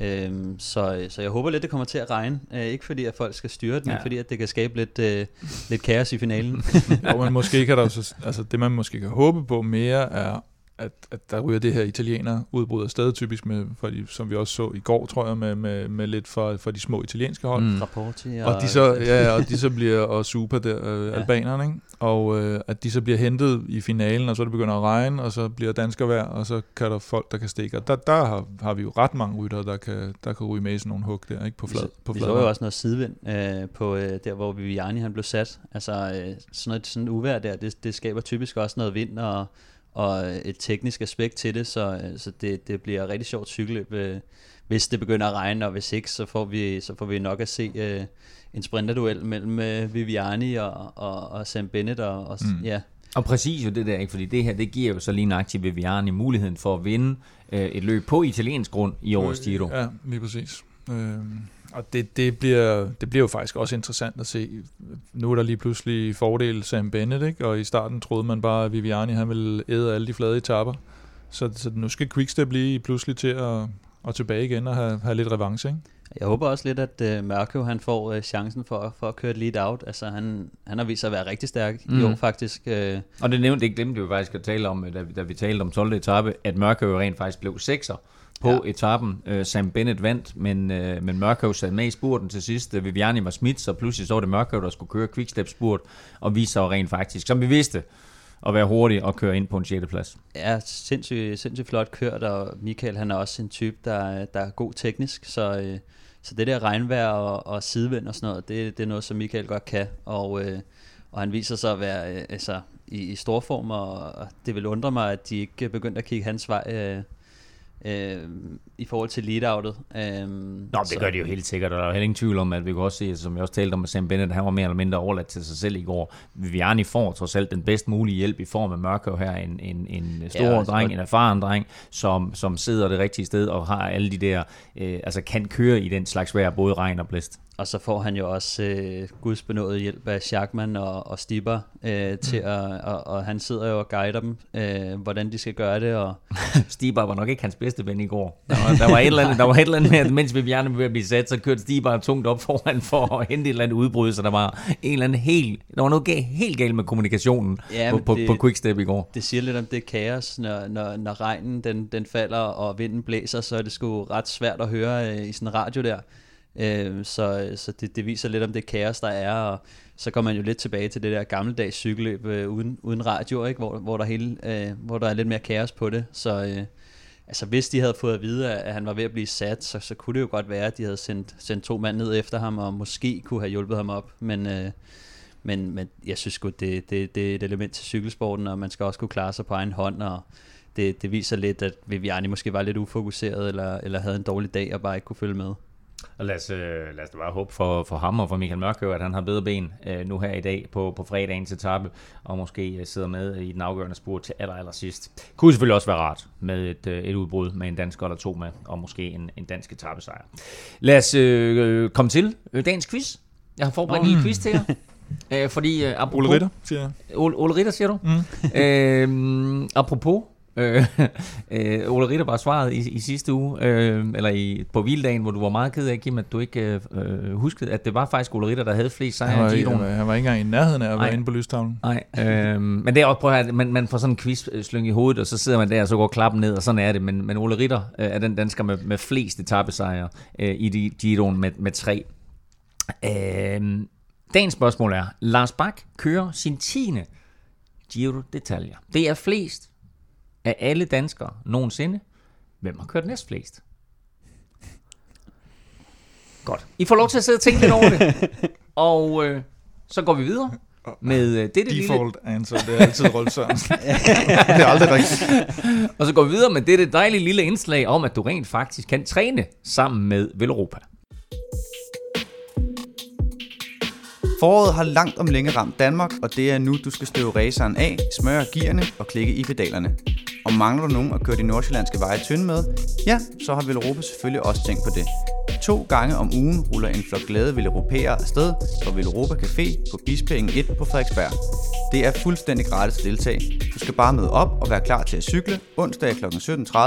Øhm, så, så jeg håber lidt, det kommer til at regne. Øh, ikke fordi, at folk skal styre det, men Ja. fordi, at det kan skabe lidt, øh, lidt kaos i finalen. Jo, men måske kan der altså det man måske kan håbe på mere er, at, at der ryger det her italiener udbrud af sted, typisk med, for de, som vi også så i går, tror jeg, med, med, med lidt for, for de små italienske hold. Mm. Rapporti Og de så, ja, og de så bliver, og super der, øh, Ja. albanerne, ikke? Og øh, at de så bliver hentet i finalen, og så det begynder at regne, og så bliver dansker vejr, og så kan der folk, der kan stikke. Og der, der har, har vi jo ret mange ryttere, der kan, der kan ryge med i sådan nogle hug der, ikke? På flad. vi, på vi flad så jo også noget sidevind øh, på øh, der, hvor Viviani han blev sat. Altså øh, sådan noget sådan et uvær der, det, det skaber typisk også noget vind og, og et teknisk aspekt til det, så, øh, så det, det bliver rigtig sjovt cykelløb, øh, hvis det begynder at regne, og hvis ikke, så får vi, så får vi nok at se øh, en sprinterduel mellem øh, Viviani og, og, og Sam Bennett, og, og Mm. ja, Og præcis jo det der, ikke? fordi det her, det giver jo så lige nøjagtigt Viviani muligheden for at vinde øh, et løb på italiensk grund i årets Giro. Ja, lige præcis. Øhm, og det, det, bliver, det bliver jo faktisk også interessant at se. Nu er der lige pludselig fordel Sam Bennett, ikke? og i starten troede man bare, at Viviani han ville æde alle de flade etapper. Så, så nu skal Quickstep lige pludselig til at, at tilbage igen og have, have lidt revanche. Ikke? Jeg håber også lidt, at uh, Mørkøv han får uh, chancen for, for at køre et lead out. Altså, han, han har vist sig at være rigtig stærk mm. i år, faktisk. Uh, Og det nævnte, det glemte vi jo faktisk at tale om, da, da vi talte om 12. etape, at Mørkøv jo rent faktisk blev sekser på ja. Ja. etappen. Uh, Sam Bennett vandt, men, uh, men Mørkøv sad med i spurten til sidst. Uh, Viviani var smidt, så pludselig så var det Mørkøv, der skulle køre quickstep spurt, og viste sig rent faktisk, som vi vidste, at være hurtig og køre ind på en 6. plads. er sindssygt, sindssygt flot kørt, og Michael han er også en type, der, der er god teknisk, så, øh, så det der regnvejr og, og sidevind og sådan noget, det, det er noget, som Michael godt kan, og, øh, og han viser sig at være øh, altså, i, i stor form, og, og det vil undre mig, at de ikke begyndte at kigge hans vej øh, øh, i forhold til lead-outet. Øh, Nå, det gør de jo helt sikkert, og der er heller ingen tvivl om, at vi kan også se, som jeg også talte om med Sam Bennett, han var mere eller mindre overladt til sig selv i går. Viviani får trods alt den bedst mulige hjælp i form af Mørkøv her, en, en, en stor Ja, ja, altså, dreng, en erfaren dreng, som, som sidder det rigtige sted og har alle de der, øh, altså kan køre i den slags vejr, både regn og blæst. Og så får han jo også øh, gudsbenået hjælp af Schachmann og, og Stipper øh, til Mm. at, og, og han sidder jo og guider dem, øh, hvordan de skal gøre det, og Stibar var nok ikke hans bedste ven i går. Der var, der var, et, eller andet, der var et eller andet med, at mens var ved at blive sat, så kørte Stibar tungt op foran for at hente et eller andet udbrud, så der var en eller anden helt, der var noget galt, helt galt med kommunikationen Ja, på, på, det- på Quickstep i går. det siger lidt om det kaos, når, når, når regnen den, den falder og vinden blæser, så er det sgu ret svært at høre øh, i sådan en radio der. Øh, så så det, det viser lidt om det kaos, der er, og så kommer man jo lidt tilbage til det der gammeldags cykelløb øh, uden, uden radio, ikke? Hvor, hvor, der hele, øh, hvor der er lidt mere kaos på det. Så øh, altså, hvis de havde fået at vide, at han var ved at blive sat, så, så kunne det jo godt være, at de havde sendt, sendt to mand ned efter ham, og måske kunne have hjulpet ham op. Men, øh, men, men jeg synes godt det, det, det er et element til cykelsporten, og man skal også kunne klare sig på egen hånd, og det, det viser lidt, at Viviani måske var lidt ufokuseret, eller, eller havde en dårlig dag, og bare ikke kunne følge med. Og lad os, øh, lad os bare håbe for, for ham og for Michael Mørkøv, at han har bedre ben øh, nu her i dag på, på fredagens etape, og måske øh, sidder med i den afgørende spurt til aller, aller sidst. Kunne selvfølgelig også være rart med et, øh, et udbrud med en dansk eller to med, og måske en, en dansk etappesejr. Lad os øh, komme til dagens quiz. Jeg har forberedt en lille quiz til jer. Øh, fordi, øh, apropos, Ole Ritter, siger jeg. Ole, Ole Ritter, siger du? Mm. øh, apropos, øh, øh, Ole Ritter var svaret i, i sidste uge, øh, eller i, på hviledagen, hvor du var meget ked af, Kim, at du ikke øh, huskede, at det var faktisk Ole Ritter, der havde flest Han sejre var, i Giroen. han var ikke engang i nærheden af at være inde på lystavlen. Nej, øh, men det er også, prøv at man, man får sådan en quiz øh, slynget i hovedet, og så sidder man der, og så går klappen ned, og sådan er det. Men, men Ole Ritter øh, er den dansker med, med flest etappesejre øh, i Giroen med, med tre. Øh, dagens spørgsmål er, Lars Bak kører sin 10. Giro detaljer. Det er flest af alle danskere nogensinde. Hvem har kørt næst flest? Godt. I får lov til at sidde og tænke lidt over det. Og øh, så går vi videre med øh, dette lille, Default answer, det er altid Rolf Sørensen. det er aldrig rigtigt. og så går vi videre med dette dejlige lille indslag om, at du rent faktisk kan træne sammen med Velropa. Foråret har langt om længe ramt Danmark, og det er nu, du skal støve raceren af, smøre gearne og klikke i pedalerne. Og mangler du nogen at køre de nordsjællandske veje tynde med? Ja, så har Villeuropa selvfølgelig også tænkt på det. To gange om ugen ruller en flok glade Villeuropæere afsted på Villeuropa Café på Bispingen 1 på Frederiksberg. Det er fuldstændig gratis at deltage. Du skal bare møde op og være klar til at cykle onsdag kl. 17.30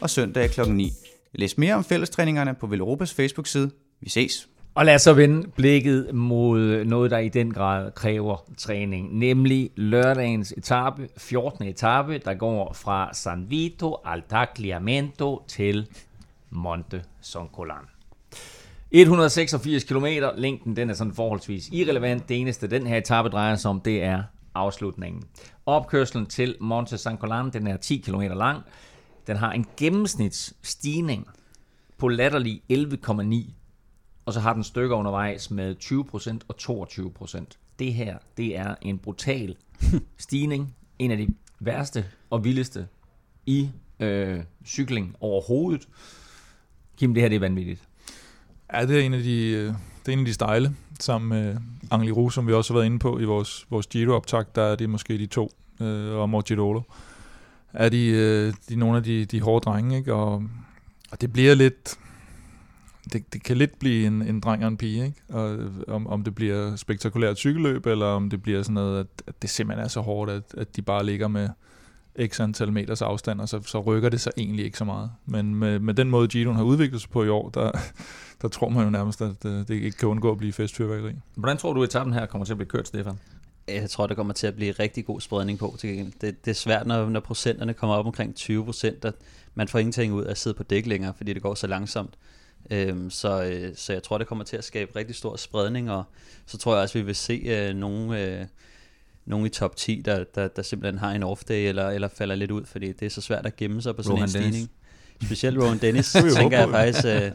og søndag kl. 9. Læs mere om fællestræningerne på Villeuropas Facebook-side. Vi ses! Og lad os så vende blikket mod noget, der i den grad kræver træning, nemlig lørdagens etape, 14. etape, der går fra San Vito al Tagliamento til Monte Soncolan. 186 km, længden den er sådan forholdsvis irrelevant. Det eneste, den her etape drejer sig om, det er afslutningen. Opkørslen til Monte Soncolan, den er 10 km lang. Den har en gennemsnitsstigning på latterlig 11,9 og så har den stykker undervejs med 20% og 22%. Det her, det er en brutal stigning. En af de værste og vildeste i øh, cykling overhovedet. Kim, det her det er vanvittigt. Ja, det er en af de, øh, det er en af de stejle, sammen med Angli Ru, som vi også har været inde på i vores, vores Giro-optag, der er det måske de to, øh, og Morgidolo. Er de, øh, de nogle af de, de hårde drenge, ikke? Og, og det bliver lidt, det, det kan lidt blive en, en dreng og en pige, ikke? Og, om, om det bliver spektakulært cykelløb, eller om det bliver sådan noget, at, at det simpelthen er så hårdt, at, at de bare ligger med x antal meters afstand, og så, så rykker det sig egentlig ikke så meget. Men med, med den måde, Giroen har udviklet sig på i år, der, der tror man jo nærmest, at øh, det ikke kan undgå at blive festfyrværkeri. Hvordan tror du, at etappen her kommer til at blive kørt, Stefan? Jeg tror, der kommer til at blive rigtig god spredning på til gengæld. Det, det er svært, når, når procenterne kommer op omkring 20 procent, at man får ingenting ud af at sidde på dæk længere, fordi det går så langsomt. Øhm, så, øh, så jeg tror, det kommer til at skabe rigtig stor spredning, og så tror jeg også, vi vil se øh, nogle, øh, nogle i top 10, der, der, der simpelthen har en off-day, eller, eller falder lidt ud, fordi det er så svært at gemme sig på sådan Rohan en stigning. Dennis. Specielt Rowan Dennis, tænker jeg faktisk... Øh,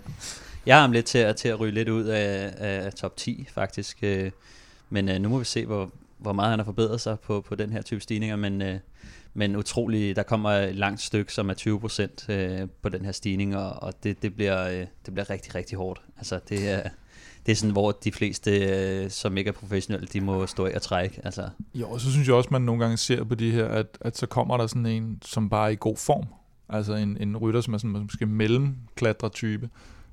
jeg har ham lidt til at, til at ryge lidt ud af, af top 10, faktisk. Øh, men øh, nu må vi se, hvor, hvor meget han har forbedret sig på, på den her type stigninger, men, øh, men utrolig, der kommer et langt stykke, som er 20 procent øh, på den her stigning, og, og det, det, bliver, øh, det bliver rigtig, rigtig hårdt. Altså, det er, det er sådan, hvor de fleste, øh, som ikke er professionelle, de må stå af og trække. Altså, Jo, og så synes jeg også, man nogle gange ser på de her, at, at så kommer der sådan en, som bare er i god form. Altså en, en rytter, som er sådan måske mellem type,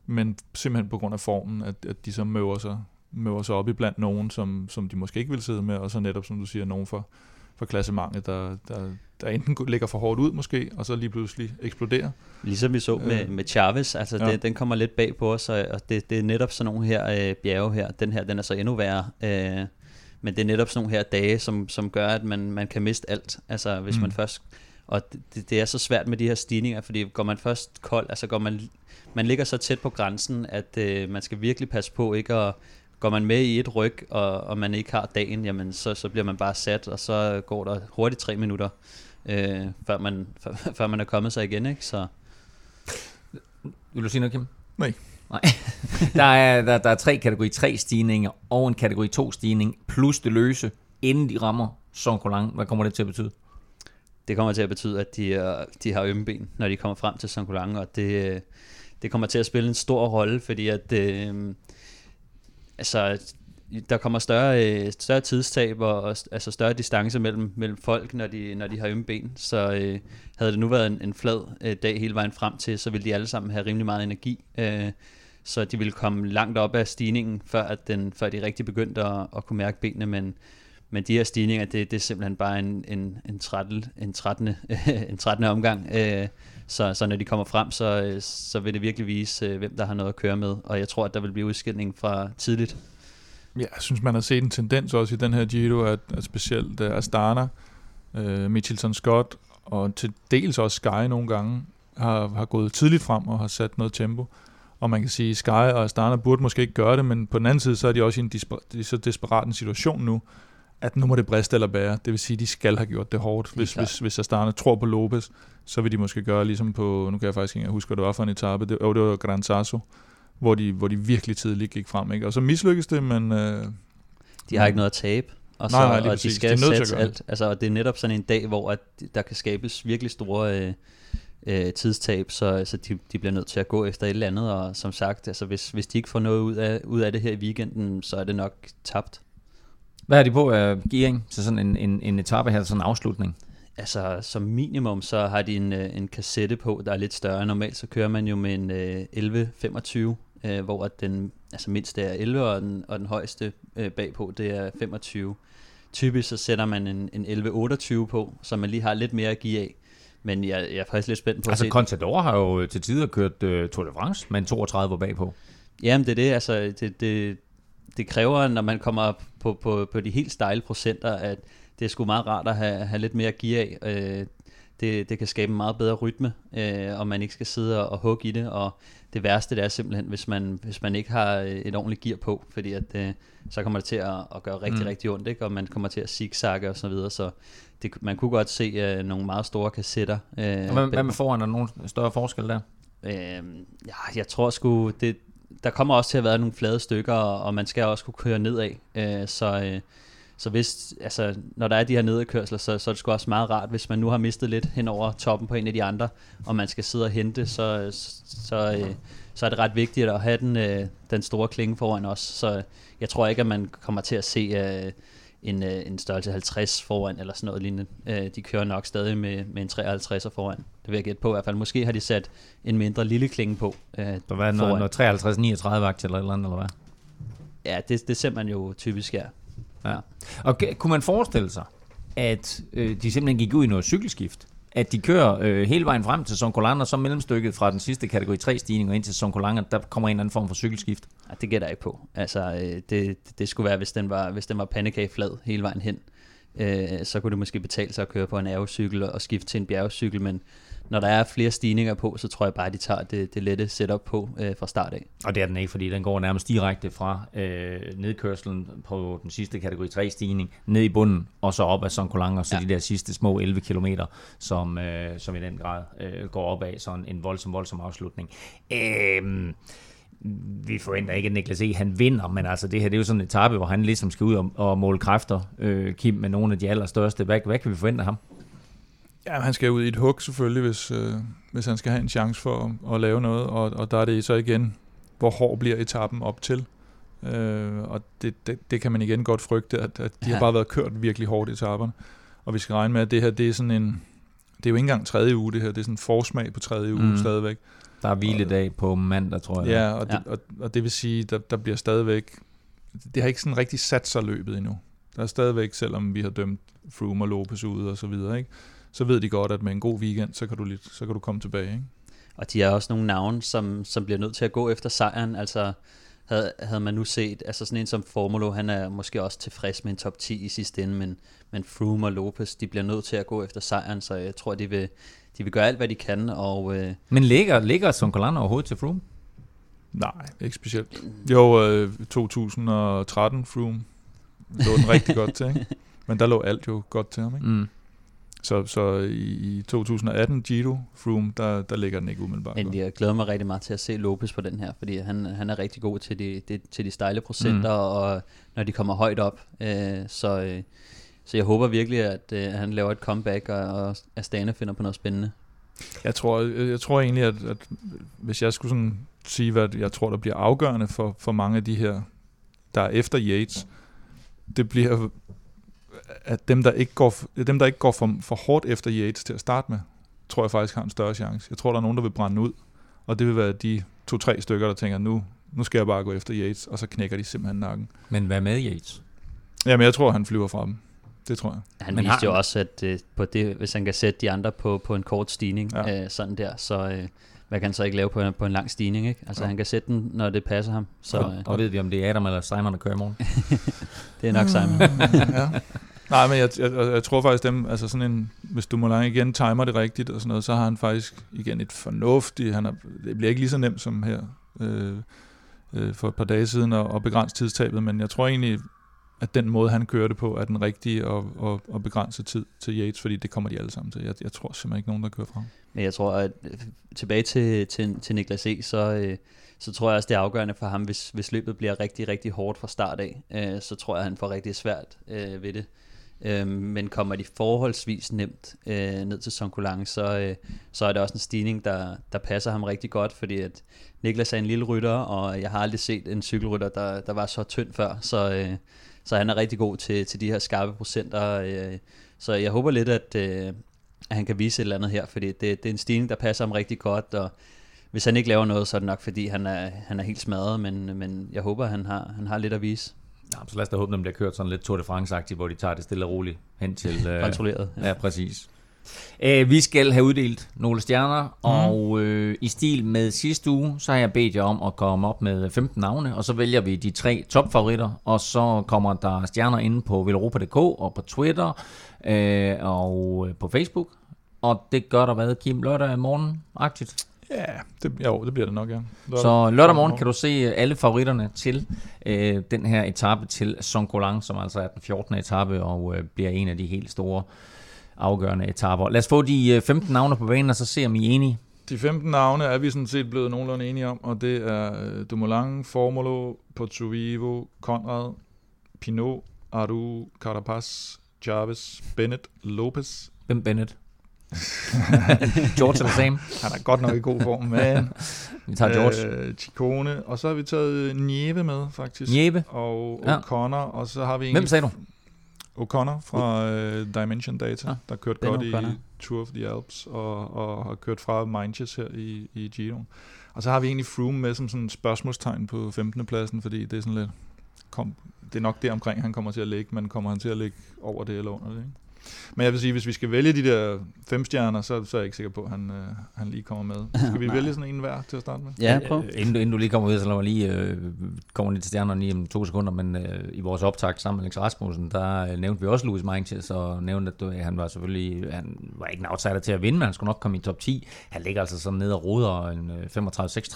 men simpelthen på grund af formen, at, at de så møver sig, møver sig op i blandt nogen, som, som de måske ikke vil sidde med, og så netop, som du siger, nogen for, for klassementet, der, der, der enten ligger for hårdt ud måske, og så lige pludselig eksploderer. Ligesom vi så med, Øh. med Chavez, altså Ja. det, den kommer lidt bag på os, og det, det er netop sådan nogle her øh, bjerge her. Den her, den er så endnu værre. Øh, men det er netop sådan nogle her dage, som, som gør, at man, man kan miste alt. Altså hvis mm. man først... Og det, det er så svært med de her stigninger, fordi går man først kold, altså går man... Man ligger så tæt på grænsen, at øh, man skal virkelig passe på ikke at... Går man med i et ryg, og, og man ikke har dagen, jamen så, så bliver man bare sat, og så går der hurtigt tre minutter, øh, før, man, før, før man er kommet sig igen, ikke? Så... Vil du sige noget, Kim? Nej. Nej. der, er, der, der er tre kategori 3 stigninger og en kategori 2 stigning, plus det løse, inden de rammer Sonkolang. Hvad kommer det til at betyde? det kommer til at betyde, at de, er, de har ømme ben, når de kommer frem til St. Colang, og det, øh, det kommer til at spille en stor rolle, fordi at øh, altså, der kommer større, øh, større tidstab og, og altså større distance mellem, mellem folk, når de, når de har ømme ben. Så øh, havde det nu været en, en flad øh, dag hele vejen frem til, så ville de alle sammen have rimelig meget energi. Øh, så de ville komme langt op af stigningen, før, at den, før de rigtig begyndte at, at kunne mærke benene, men men de her stigninger, det, det er simpelthen bare en, en, en, 13, en, 13, en 13. omgang. Øh, så, så når de kommer frem, så, øh, så vil det virkelig vise, øh, hvem der har noget at køre med. Og jeg tror, at der vil blive udskilling fra tidligt. Ja, jeg synes, man har set en tendens også i den her Giro, at, at specielt øh, Astana, uh, Mitchelton Scott og til dels også Sky nogle gange har, har gået tidligt frem og har sat noget tempo. Og man kan sige, at Sky og Astana burde måske ikke gøre det, men på den anden side, så er de også i en disper- så desperat en situation nu, at nu må det briste eller bære. Det vil sige, at de skal have gjort det hårdt. Hvis, hvis, hvis Astana tror på Lopez, så vil de måske gøre ligesom på, nu kan jeg faktisk ikke huske, hvad det var for en etape, det, oh, det var Gran Sasso, hvor de, hvor de virkelig tidligt gik frem. Ikke? Og så mislykkedes det, men øh, De har ikke noget at tabe. Og, så, Nej, nej, og de skal De sætte alt. Altså, og det er netop sådan en dag, hvor at der kan skabes virkelig store øh, øh, tidstab, så, så de, de bliver nødt til at gå efter et eller andet. Og som sagt, altså, hvis, hvis de ikke får noget ud af, ud af det her i weekenden, så er det nok tabt. Hvad har de på uh, gearing til sådan en, en, en etape her, sådan en afslutning? Altså som minimum, så har de en, øh, en kassette på, der er lidt større. Normalt så kører man jo med en øh, 1125, øh, hvor at den altså mindste er 11, og den, og den højeste øh, bagpå, det er 25. Typisk så sætter man en, en 1128 på, så man lige har lidt mere at give af. Men jeg, jeg er faktisk lidt spændt på Altså, at se. Contador har jo øh, til tider kørt uh, Tour de France med en 32 bagpå. Jamen det er det, altså det, det, det kræver, når man kommer op på, på, på de helt stejle procenter, at det er sgu meget rart at have, have lidt mere give af. Øh, det, det kan skabe en meget bedre rytme, øh, og man ikke skal sidde og, og hugge i det, og det værste det er simpelthen, hvis man, hvis man ikke har øh, et ordentligt gear på, fordi at, øh, så kommer det til at, at gøre rigtig, Mm. rigtig ondt, ikke? og man kommer til at zigzagge og så videre, så det, man kunne godt se øh, nogle meget store kassetter. Øh, Og hvad, hvad med foran? Er der nogen større forskel der? Øhm, ja, jeg tror sgu, det, der kommer også til at være nogle flade stykker, og, man skal også kunne køre nedad. Øh, så, øh, så hvis, altså, når der er de her nedadkørsler, så, så er det sgu også meget rart, hvis man nu har mistet lidt hen over toppen på en af de andre, og man skal sidde og hente, så, så, øh, så er det ret vigtigt at have den, øh, den store klinge foran os. Så jeg tror ikke, at man kommer til at se øh, en, øh, en størrelse 50 foran, eller sådan noget lignende. Øh, de kører nok stadig med, med en 53'er foran. Det vil jeg gætte på i hvert fald. Måske har de sat en mindre lille klinge på. Øh, Der var noget, noget 53-39 vagt eller et eller andet, eller hvad? ja, det, det ser man jo typisk her. Ja. Og kunne man forestille sig, at øh, de simpelthen gik ud i noget cykelskift? At de kører øh, hele vejen frem til Sonkolan, og så mellemstykket fra den sidste kategori 3 stigning og ind til Sonkolan, der kommer en eller anden form for cykelskift. Ja, det gætter jeg ikke på. Altså, øh, det, det skulle være, hvis den var, hvis den var pandekageflad hele vejen hen. Øh, så kunne det måske betale sig at køre på en aerocykel og skifte til en bjergcykel, men når der er flere stigninger på, så tror jeg bare, at de tager det, det lette setup på øh, fra start af. Og det er den ikke, fordi den går nærmest direkte fra øh, nedkørselen på den sidste kategori 3 stigning, ned i bunden, og så op ad Sonkolang, og så ja. de der sidste små 11 km, som, øh, som i den grad øh, går op af sådan en voldsom, voldsom afslutning. Øh, vi forventer ikke, at Niklas E. han vinder, men altså det her det er jo sådan en etape, hvor han ligesom skal ud og, og måle kræfter, øh, Kim, med nogle af de allerstørste. Hvad, hvad kan vi forvente af ham? Ja, han skal ud i et hug selvfølgelig, hvis, øh, hvis han skal have en chance for at, at lave noget, og, og der er det så igen, hvor hård bliver etappen op til. Øh, og det, det, det kan man igen godt frygte, at, at de ja. har bare været kørt virkelig hårdt i etapperne. Og vi skal regne med, at det her, det er sådan en, det er jo ikke engang tredje uge det her, det er sådan en forsmag på tredje uge mm. stadigvæk. Der er hviledag på mandag, tror jeg. Ja, og det, ja. Og, og det vil sige, der, der bliver stadigvæk, det har ikke sådan rigtig sat sig løbet endnu. Der er stadigvæk, selvom vi har dømt Froome og Lopez ud og så videre, ikke? Så ved de godt, at med en god weekend, så kan du, lidt, så kan du komme tilbage. Ikke? Og de har også nogle navne, som, som bliver nødt til at gå efter sejren. Altså havde, havde man nu set, altså sådan en som Formulo, han er måske også tilfreds med en top 10 i sidste ende, men, men Froome og Lopez, de bliver nødt til at gå efter sejren, så jeg tror, de vil, de vil gøre alt, hvad de kan. Og, øh, men ligger, ligger Sonkolan overhovedet til Froome? Nej, ikke specielt. Jo, øh, 2013 Froome lå den rigtig godt til, ikke? men der lå alt jo godt til ham. Ikke? Mm. Så, så i, i 2018 Giro Froome, der, der ligger den ikke umiddelbart. Men jeg glæder mig rigtig meget til at se Lopez på den her, fordi han, han er rigtig god til de, de, til de stejle procenter, mm. og når de kommer højt op. Øh, så, øh, så jeg håber virkelig, at øh, han laver et comeback, og, og Astana finder på noget spændende. Jeg tror, jeg, jeg tror egentlig, at, at hvis jeg skulle sådan sige, hvad jeg tror, der bliver afgørende for, for mange af de her, der er efter Yates, det bliver at dem, der ikke går, dem, der ikke går for, for hårdt efter Yates til at starte med, tror jeg faktisk har en større chance. Jeg tror, der er nogen, der vil brænde ud, og det vil være de to-tre stykker, der tænker, nu, nu skal jeg bare gå efter Yates, og så knækker de simpelthen nakken. Men hvad med Yates? Jamen, jeg tror, han flyver fra dem. Det tror jeg. Han Men viste jo også, at uh, på det, hvis han kan sætte de andre på, på en kort stigning, ja. uh, sådan der, så, uh, hvad kan han så ikke lave på en, på en lang stigning? Ikke? Altså ja. han kan sætte den, når det passer ham. Så, og, og ved vi, om det er Adam eller Simon, der kører i morgen? det er nok Simon. ja. Nej, men jeg, jeg, jeg tror faktisk dem, altså sådan en, hvis du må lange igen timer det rigtigt og sådan noget, så har han faktisk igen et fornuftigt, han er, det bliver ikke lige så nemt som her øh, øh, for et par dage siden at, at begrænse tidstabet, men jeg tror egentlig, at den måde, han kører det på, er den rigtige og, og, og begrænse tid til Yates, fordi det kommer de alle sammen til. Jeg, jeg tror simpelthen ikke nogen, der kører frem. Men jeg tror, at øh, tilbage til, til, til Niklas E., så, øh, så tror jeg også, det er afgørende for ham, hvis, hvis løbet bliver rigtig, rigtig hårdt fra start af, øh, så tror jeg, at han får rigtig svært øh, ved det. Øh, men kommer de forholdsvis nemt øh, ned til Sonkolang, så, øh, så er det også en stigning, der, der passer ham rigtig godt, fordi at Niklas er en lille rytter, og jeg har aldrig set en cykelrytter, der, der var så tynd før, så, øh, så han er rigtig god til, til de her skarpe procenter. Øh, så jeg håber lidt, at, øh, at han kan vise et eller andet her, fordi det, det er en stigning, der passer ham rigtig godt, og hvis han ikke laver noget, så er det nok, fordi han er, han er helt smadret, men, men jeg håber, han har, han har lidt at vise. Ja, så lad os da håbe, at den bliver kørt sådan lidt Tour de France-agtigt, hvor de tager det stille og roligt hen til... Øh, Kontrolleret. Ja, ja præcis. Æh, vi skal have uddelt nogle stjerner, mm. og øh, i stil med sidste uge, så har jeg bedt jer om at komme op med 15 navne, og så vælger vi de tre topfavoritter, og så kommer der stjerner inde på Villeuropa.dk og på Twitter øh, og på Facebook. Og det gør der hvad, Kim, lørdag morgen-agtigt? Ja, det, jo, det bliver det nok, ja. Lørdag, så lørdag morgen kan du se alle favoritterne til øh, den her etape til Sonkolang, som altså er den 14. etape og øh, bliver en af de helt store afgørende etaper. Lad os få de øh, 15 navne på banen, og så se om I er enige. De 15 navne er vi sådan set blevet nogenlunde enige om, og det er øh, Dumoulin, Formulo, Porto Conrad, Pinot, Aru, Carapaz, Jarvis, Bennett, Lopez. Hvem Bennett? George er det same. Han er godt nok i god form, men... vi tager George. Øh, Chicone, og så har vi taget Nieve med, faktisk. Nieve. Og O'Connor, ja. og så har vi... Hvem sagde du? O'Connor fra uh, Dimension Data, ja, der kørt godt i Tour of the Alps, og, og har kørt fra Mainz her i, i Giro. Og så har vi egentlig Froome med som sådan et spørgsmålstegn på 15. pladsen, fordi det er sådan lidt... Kom, det er nok det omkring, han kommer til at ligge, men kommer han til at ligge over det eller under det, ikke? Men jeg vil sige, hvis vi skal vælge de der fem stjerner, så, så er jeg ikke sikker på, at han, øh, han lige kommer med. Skal vi vælge sådan en hver til at starte med? Ja, prøv. Øh, Inden, du- inden du lige kommer ud, så lad mig lige øh, komme lige til stjernerne lige om to sekunder, men øh, i vores optag sammen med Alex Rasmussen, der øh, nævnte vi også Louis Meintjes, og nævnte, at du, han var selvfølgelig, han var ikke en outsider til at vinde, men han skulle nok komme i top 10. Han ligger altså sådan nede og roder en øh,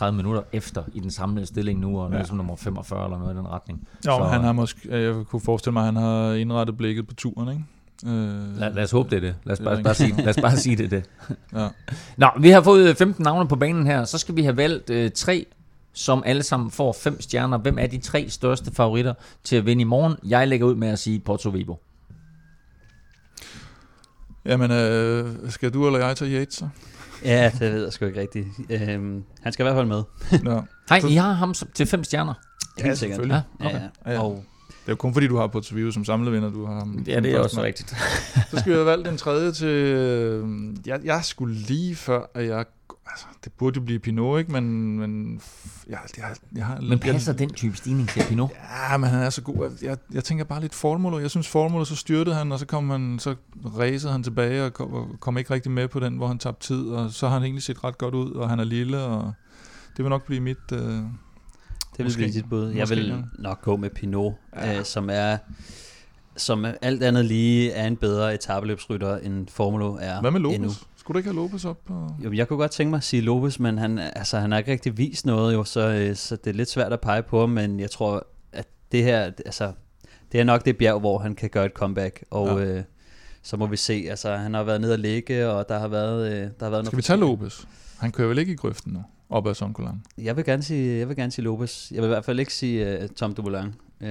35-36 minutter efter i den samlede stilling nu, og ja. Ja. som nummer 45 eller noget i den retning. Jo, Så- så... han har måske, jeg kunne forestille mig, at han har indrettet blikket på turen, ikke? Øh, Lad, lad os håbe, det er det. Lad os Det bare, bare, sige, lad os bare sige det, er det. ja. Nå, vi har fået 15 navne på banen her. Så skal vi have valgt øh, tre, som alle sammen får fem stjerner. Hvem er de tre største favoritter til at vinde i morgen? Jeg lægger ud med at sige Porto Vivo. Jamen, øh, skal du eller jeg tage Yates, så? Ja, det ved jeg sgu ikke rigtigt. Øhm, han skal i hvert fald med. Ja. Hej, I har ham til fem stjerner. Helt sikkert. selvfølgelig. Ja, okay. Ja, Ja, ja. ja. Og Det er jo kun fordi, du har Porto Vivo som samlevinder, du har. Ja, det er også første rigtigt. mand. Så skal vi have valgt den tredje til... øh, Jeg, jeg skulle lige før, at jeg... Altså, det burde jo blive Pinot, ikke? Men, men jeg, jeg, jeg har... Men passer den type stigning til Pinot? Ja, men han er så god. Jeg, jeg tænker bare lidt Formula. Jeg synes Formula, så styrtede han, og så kom han, så racede han tilbage og kom, og kom ikke rigtig med på den, hvor han tabte tid, og så har han egentlig set ret godt ud, og han er lille, og det vil nok blive mit... Øh, det vil Måske. blive dit bud. Jeg Måske, vil ja. nok gå med Pinot, Ja. øh, som er som alt andet lige er en bedre etabeløbsrytter end Formula er hvad med Lopez? endnu. Skulle du ikke have Lopez op? På? Jo, jeg kunne godt tænke mig at sige Lopez, men han, altså, han har ikke rigtig vist noget, jo, så, øh, så det er lidt svært at pege på ham, men jeg tror, at det her, altså, det er nok det bjerg, hvor han kan gøre et comeback, og Ja. øh, så må vi se, altså han har været nede og ligge, og der har været, øh, der har været Skal vi tage Lopez? Han kører vel ikke i grøften nu, op ad Sonkolan. Jeg vil gerne sige, jeg vil gerne sige Lopez. Jeg vil i hvert fald ikke sige uh, Tom Dumoulin. Uh,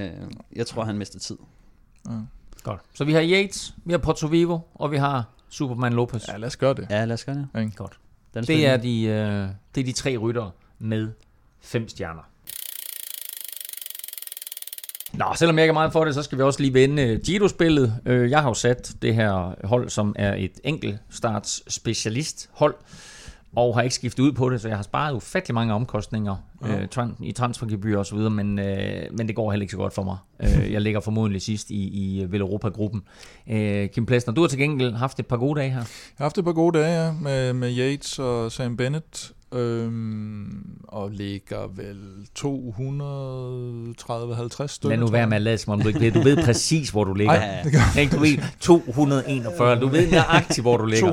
jeg tror, han mister tid. Ja. Godt. Så vi har Yates, vi har Porto Vivo, og vi har Superman Lopez. ja, lad os gøre det. Ja, lad os gøre det. Ikke? Godt. Den Det er, de, øh, det er de tre ryttere med fem stjerner. Nå, selvom jeg ikke er meget for det, så skal vi også lige vende øh, Giro-spillet. Øh, Jeg har jo sat det her hold, som er et enkelt specialist hold, og har ikke skiftet ud på det, så jeg har sparet ufattelig mange omkostninger Ja. øh, tran- i transfergebyr og så videre, men, øh, men det går heller ikke så godt for mig. Øh, jeg ligger formodentlig sidst i, i Vel Europa-gruppen. Øh, Kim Plesner, du har til gengæld haft et par gode dage her. Jeg har haft et par gode dage ja, med, med Yates og Sam Bennett, øhm, og ligger vel 230-50 stykker. Lad nu være med at lade som om du ikke ved. Du ved præcis, hvor du ligger. Ej, det gør Ikke, du ved 241. Du ved nøjagtigt, hvor du ligger.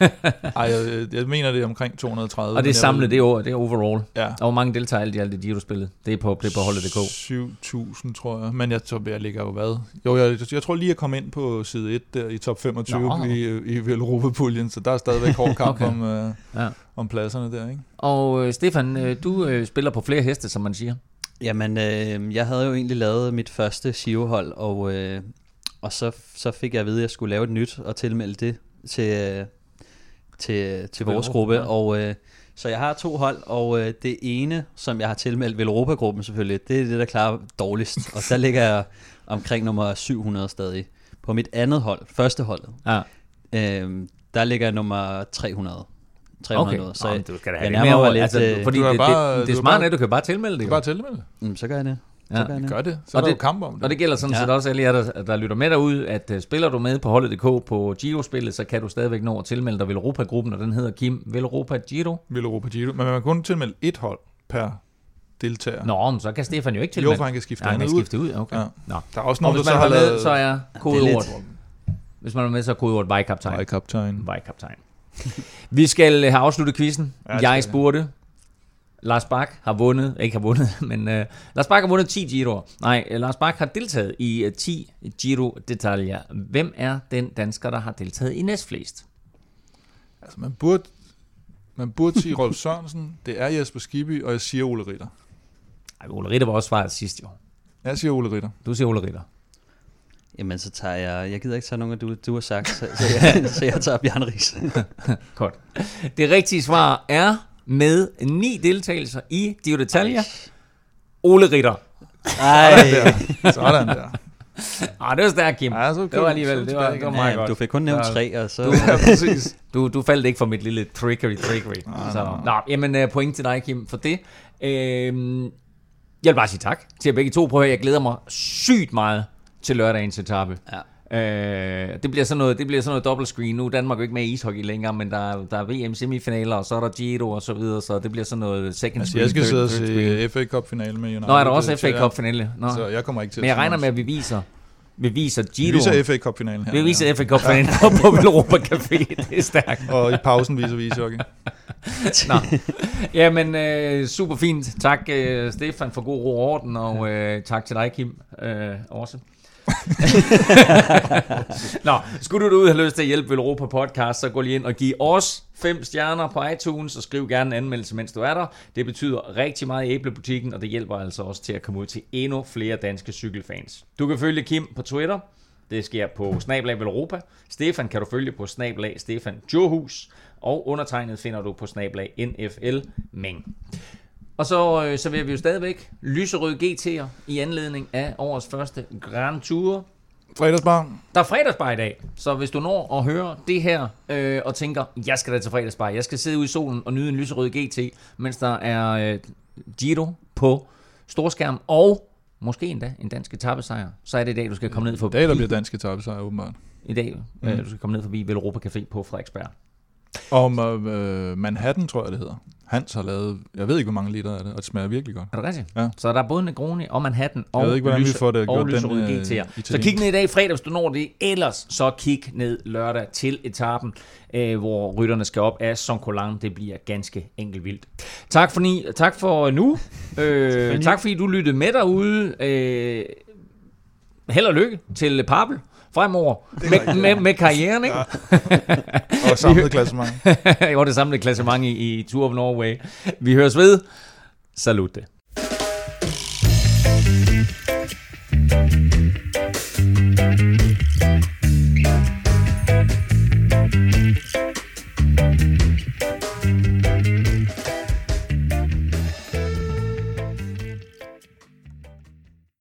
236,5. Ej, jeg, jeg mener, det er omkring 230. Og det er samlet, det er, det er overall. Ja. Og hvor mange deltager alt i alt i Giro-spillet? Det er på, det er på holdet.dk. 7.000, tror jeg. Men jeg tror, jeg ligger jo hvad? Jo, jeg, jeg tror lige, jeg kom ind på side 1 der i top 25 Nå. i, i Velropa-puljen, så der er stadigvæk hård kamp okay. om, øh, Ja. Om pladserne der, ikke? Og øh, Stefan, øh, du øh, spiller på flere heste, som man siger. Jamen, øh, jeg havde jo egentlig lavet mit første Giro-hold, og, øh, og så, så fik jeg at vide, at jeg skulle lave et nyt og tilmelde det til, øh, til, til vores gruppe. ja. Og, øh, så jeg har to hold, og øh, det ene, som jeg har tilmeldt Velropa-gruppen selvfølgelig, det er det, der klarer dårligst. Og der ligger jeg omkring nummer 700 stadig. På mit andet hold, første holdet, Ja. øh, der ligger jeg nummer 300. 300 Okay, noget, så så jeg, du skal da jeg have lidt nærmer mere over. lidt, Altså, øh, fordi Du det, bare- det, det, du det er er, at du kan bare tilmelde det. Er Jo. bare tilmelde. mm, så gør jeg det. Så Ja. gør jeg det. Gør det. Så Og er der det- jo kamp om det. Og det gælder sådan Ja. set også alle jer, der, der lytter med derude, at uh, spiller du med på holdet.dk på Giro-spillet, så kan du stadigvæk nå at tilmelde dig Velropa-gruppen, og den hedder Kim Velropa Giro. Velropa Giro. Men man kan kun tilmelde et hold per deltager. Nå, men så kan Stefan jo ikke jo, tilmelde. for han kan skifte Ja, han kan skifte ud, okay. Ja. Nå. Der er også Og nogen, der hvis så man har er med, lavet... så er kodeordet, lidt- hvis man er med, så er kodeordet vejkaptajn. Vejkaptajn. Vejkaptajn. Vi skal øh, have afsluttet quizzen. Ja, jeg spurgte. Lars Bak har vundet, ikke har vundet, men uh, Lars Bak har vundet 10 Giro. Nej, uh, Lars Bak har deltaget i uh, 10 Giro detaljer. Hvem er den dansker, der har deltaget i næstflest? Altså, man burde, man burde sige Rolf Sørensen, det er Jesper Skibby, og jeg siger Ole Ritter. Ej, Ole Ritter var også svaret sidst jo. Jeg siger Ole Ritter. Du siger Ole Ritter. Jamen, så tager jeg... Jeg gider ikke tage nogen af du, du har sagt, så, så, jeg, så jeg tager Bjørn Ries. Godt. Det rigtige svar er med ni deltagelser i Giro detaljer. Ole Ritter. Ej, Sådan der. Ah, det var stærkt, Kim. Ja, så Det var alligevel, det var, det var meget ja, godt. du fik kun nævnt tre, og så... Du- Ja, præcis. Du, du faldt ikke for mit lille trickery, trickery. Nej, så, nej, nej. Nå, jamen øh, point til dig, Kim, for det. Øhm, jeg vil bare sige tak til jer begge to. Prøv at høre, jeg glæder mig sygt meget til lørdagens etape. Ja. Øh, det bliver sådan noget, det bliver sådan noget dobbelt screen. Nu er Danmark jo ikke med i ishockey længere, men der, der er VM semifinaler, og så er der Giro og så videre, så det bliver sådan noget second Altså, screen. jeg skal sidde og third se FA Cup finale med United. Nå, er der også FA ja. Cup finale? Nå. Så jeg kommer ikke til Men jeg regner med, at vi viser, vi viser Vi Giro. viser FA Cup finalen her. vi viser FA Cup finalen på, på Europa Café. Det er stærkt. ja. Og i pausen viser vi ishockey. Nå. Jamen, øh, super fint. Tak, øh, Stefan, for god ro og orden, og øh, tak til dig, Kim, øh, også. Nå, skulle du derude have lyst til at hjælpe Velropa Podcast, så gå lige ind og giv os fem stjerner på iTunes, og skriv gerne en anmeldelse, mens du er der. Det betyder rigtig meget i æblebutikken, og det hjælper altså også til at komme ud til endnu flere danske cykelfans. Du kan følge Kim på Twitter. Det sker på Snablag Velropa. Stefan kan du følge på Snablag Stefan Johus. Og undertegnet finder du på Snablag NFL Ming. Og så øh, serverer vi jo stadigvæk lyserøde GT'er i anledning af årets første Grand Tour. Fredagsbar. Der er fredagsbar i dag, så hvis du når at høre det her øh, og tænker, jeg skal da til fredagsbar, jeg skal sidde ude i solen og nyde en lyserød GT, mens der er øh, Giro på storskærm og måske endda en dansk etappesejr, så er det i dag, du skal komme ned I forbi. dag der bliver dansk etappesejr åbenbart. I dag, øh, du skal komme ned forbi Velropa Café på Frederiksberg. Om øh, Manhattan, tror jeg det hedder. Hans har lavet, jeg ved ikke hvor mange liter af det, og det smager virkelig godt. Er det rigtigt? Ja. Så der er både Negroni og Manhattan og, Jeg ved ikke, hvordan vi lyse- får det gjort, den, øh, GT'er. Så kig ned i dag fredag, hvis du når det. Ellers så kig ned lørdag til etappen, øh, hvor rytterne skal op af Sonkolan. Det bliver ganske enkelt vildt. Tak for, ni, tak for nu. Øh, tak fordi du lyttede med derude. Øh, held og lykke til Papel fremover med, med, med karrieren, ikke? Og samlet klassement. jo, det samlede klassement i, i Tour of Norway. Vi høres ved. Salute.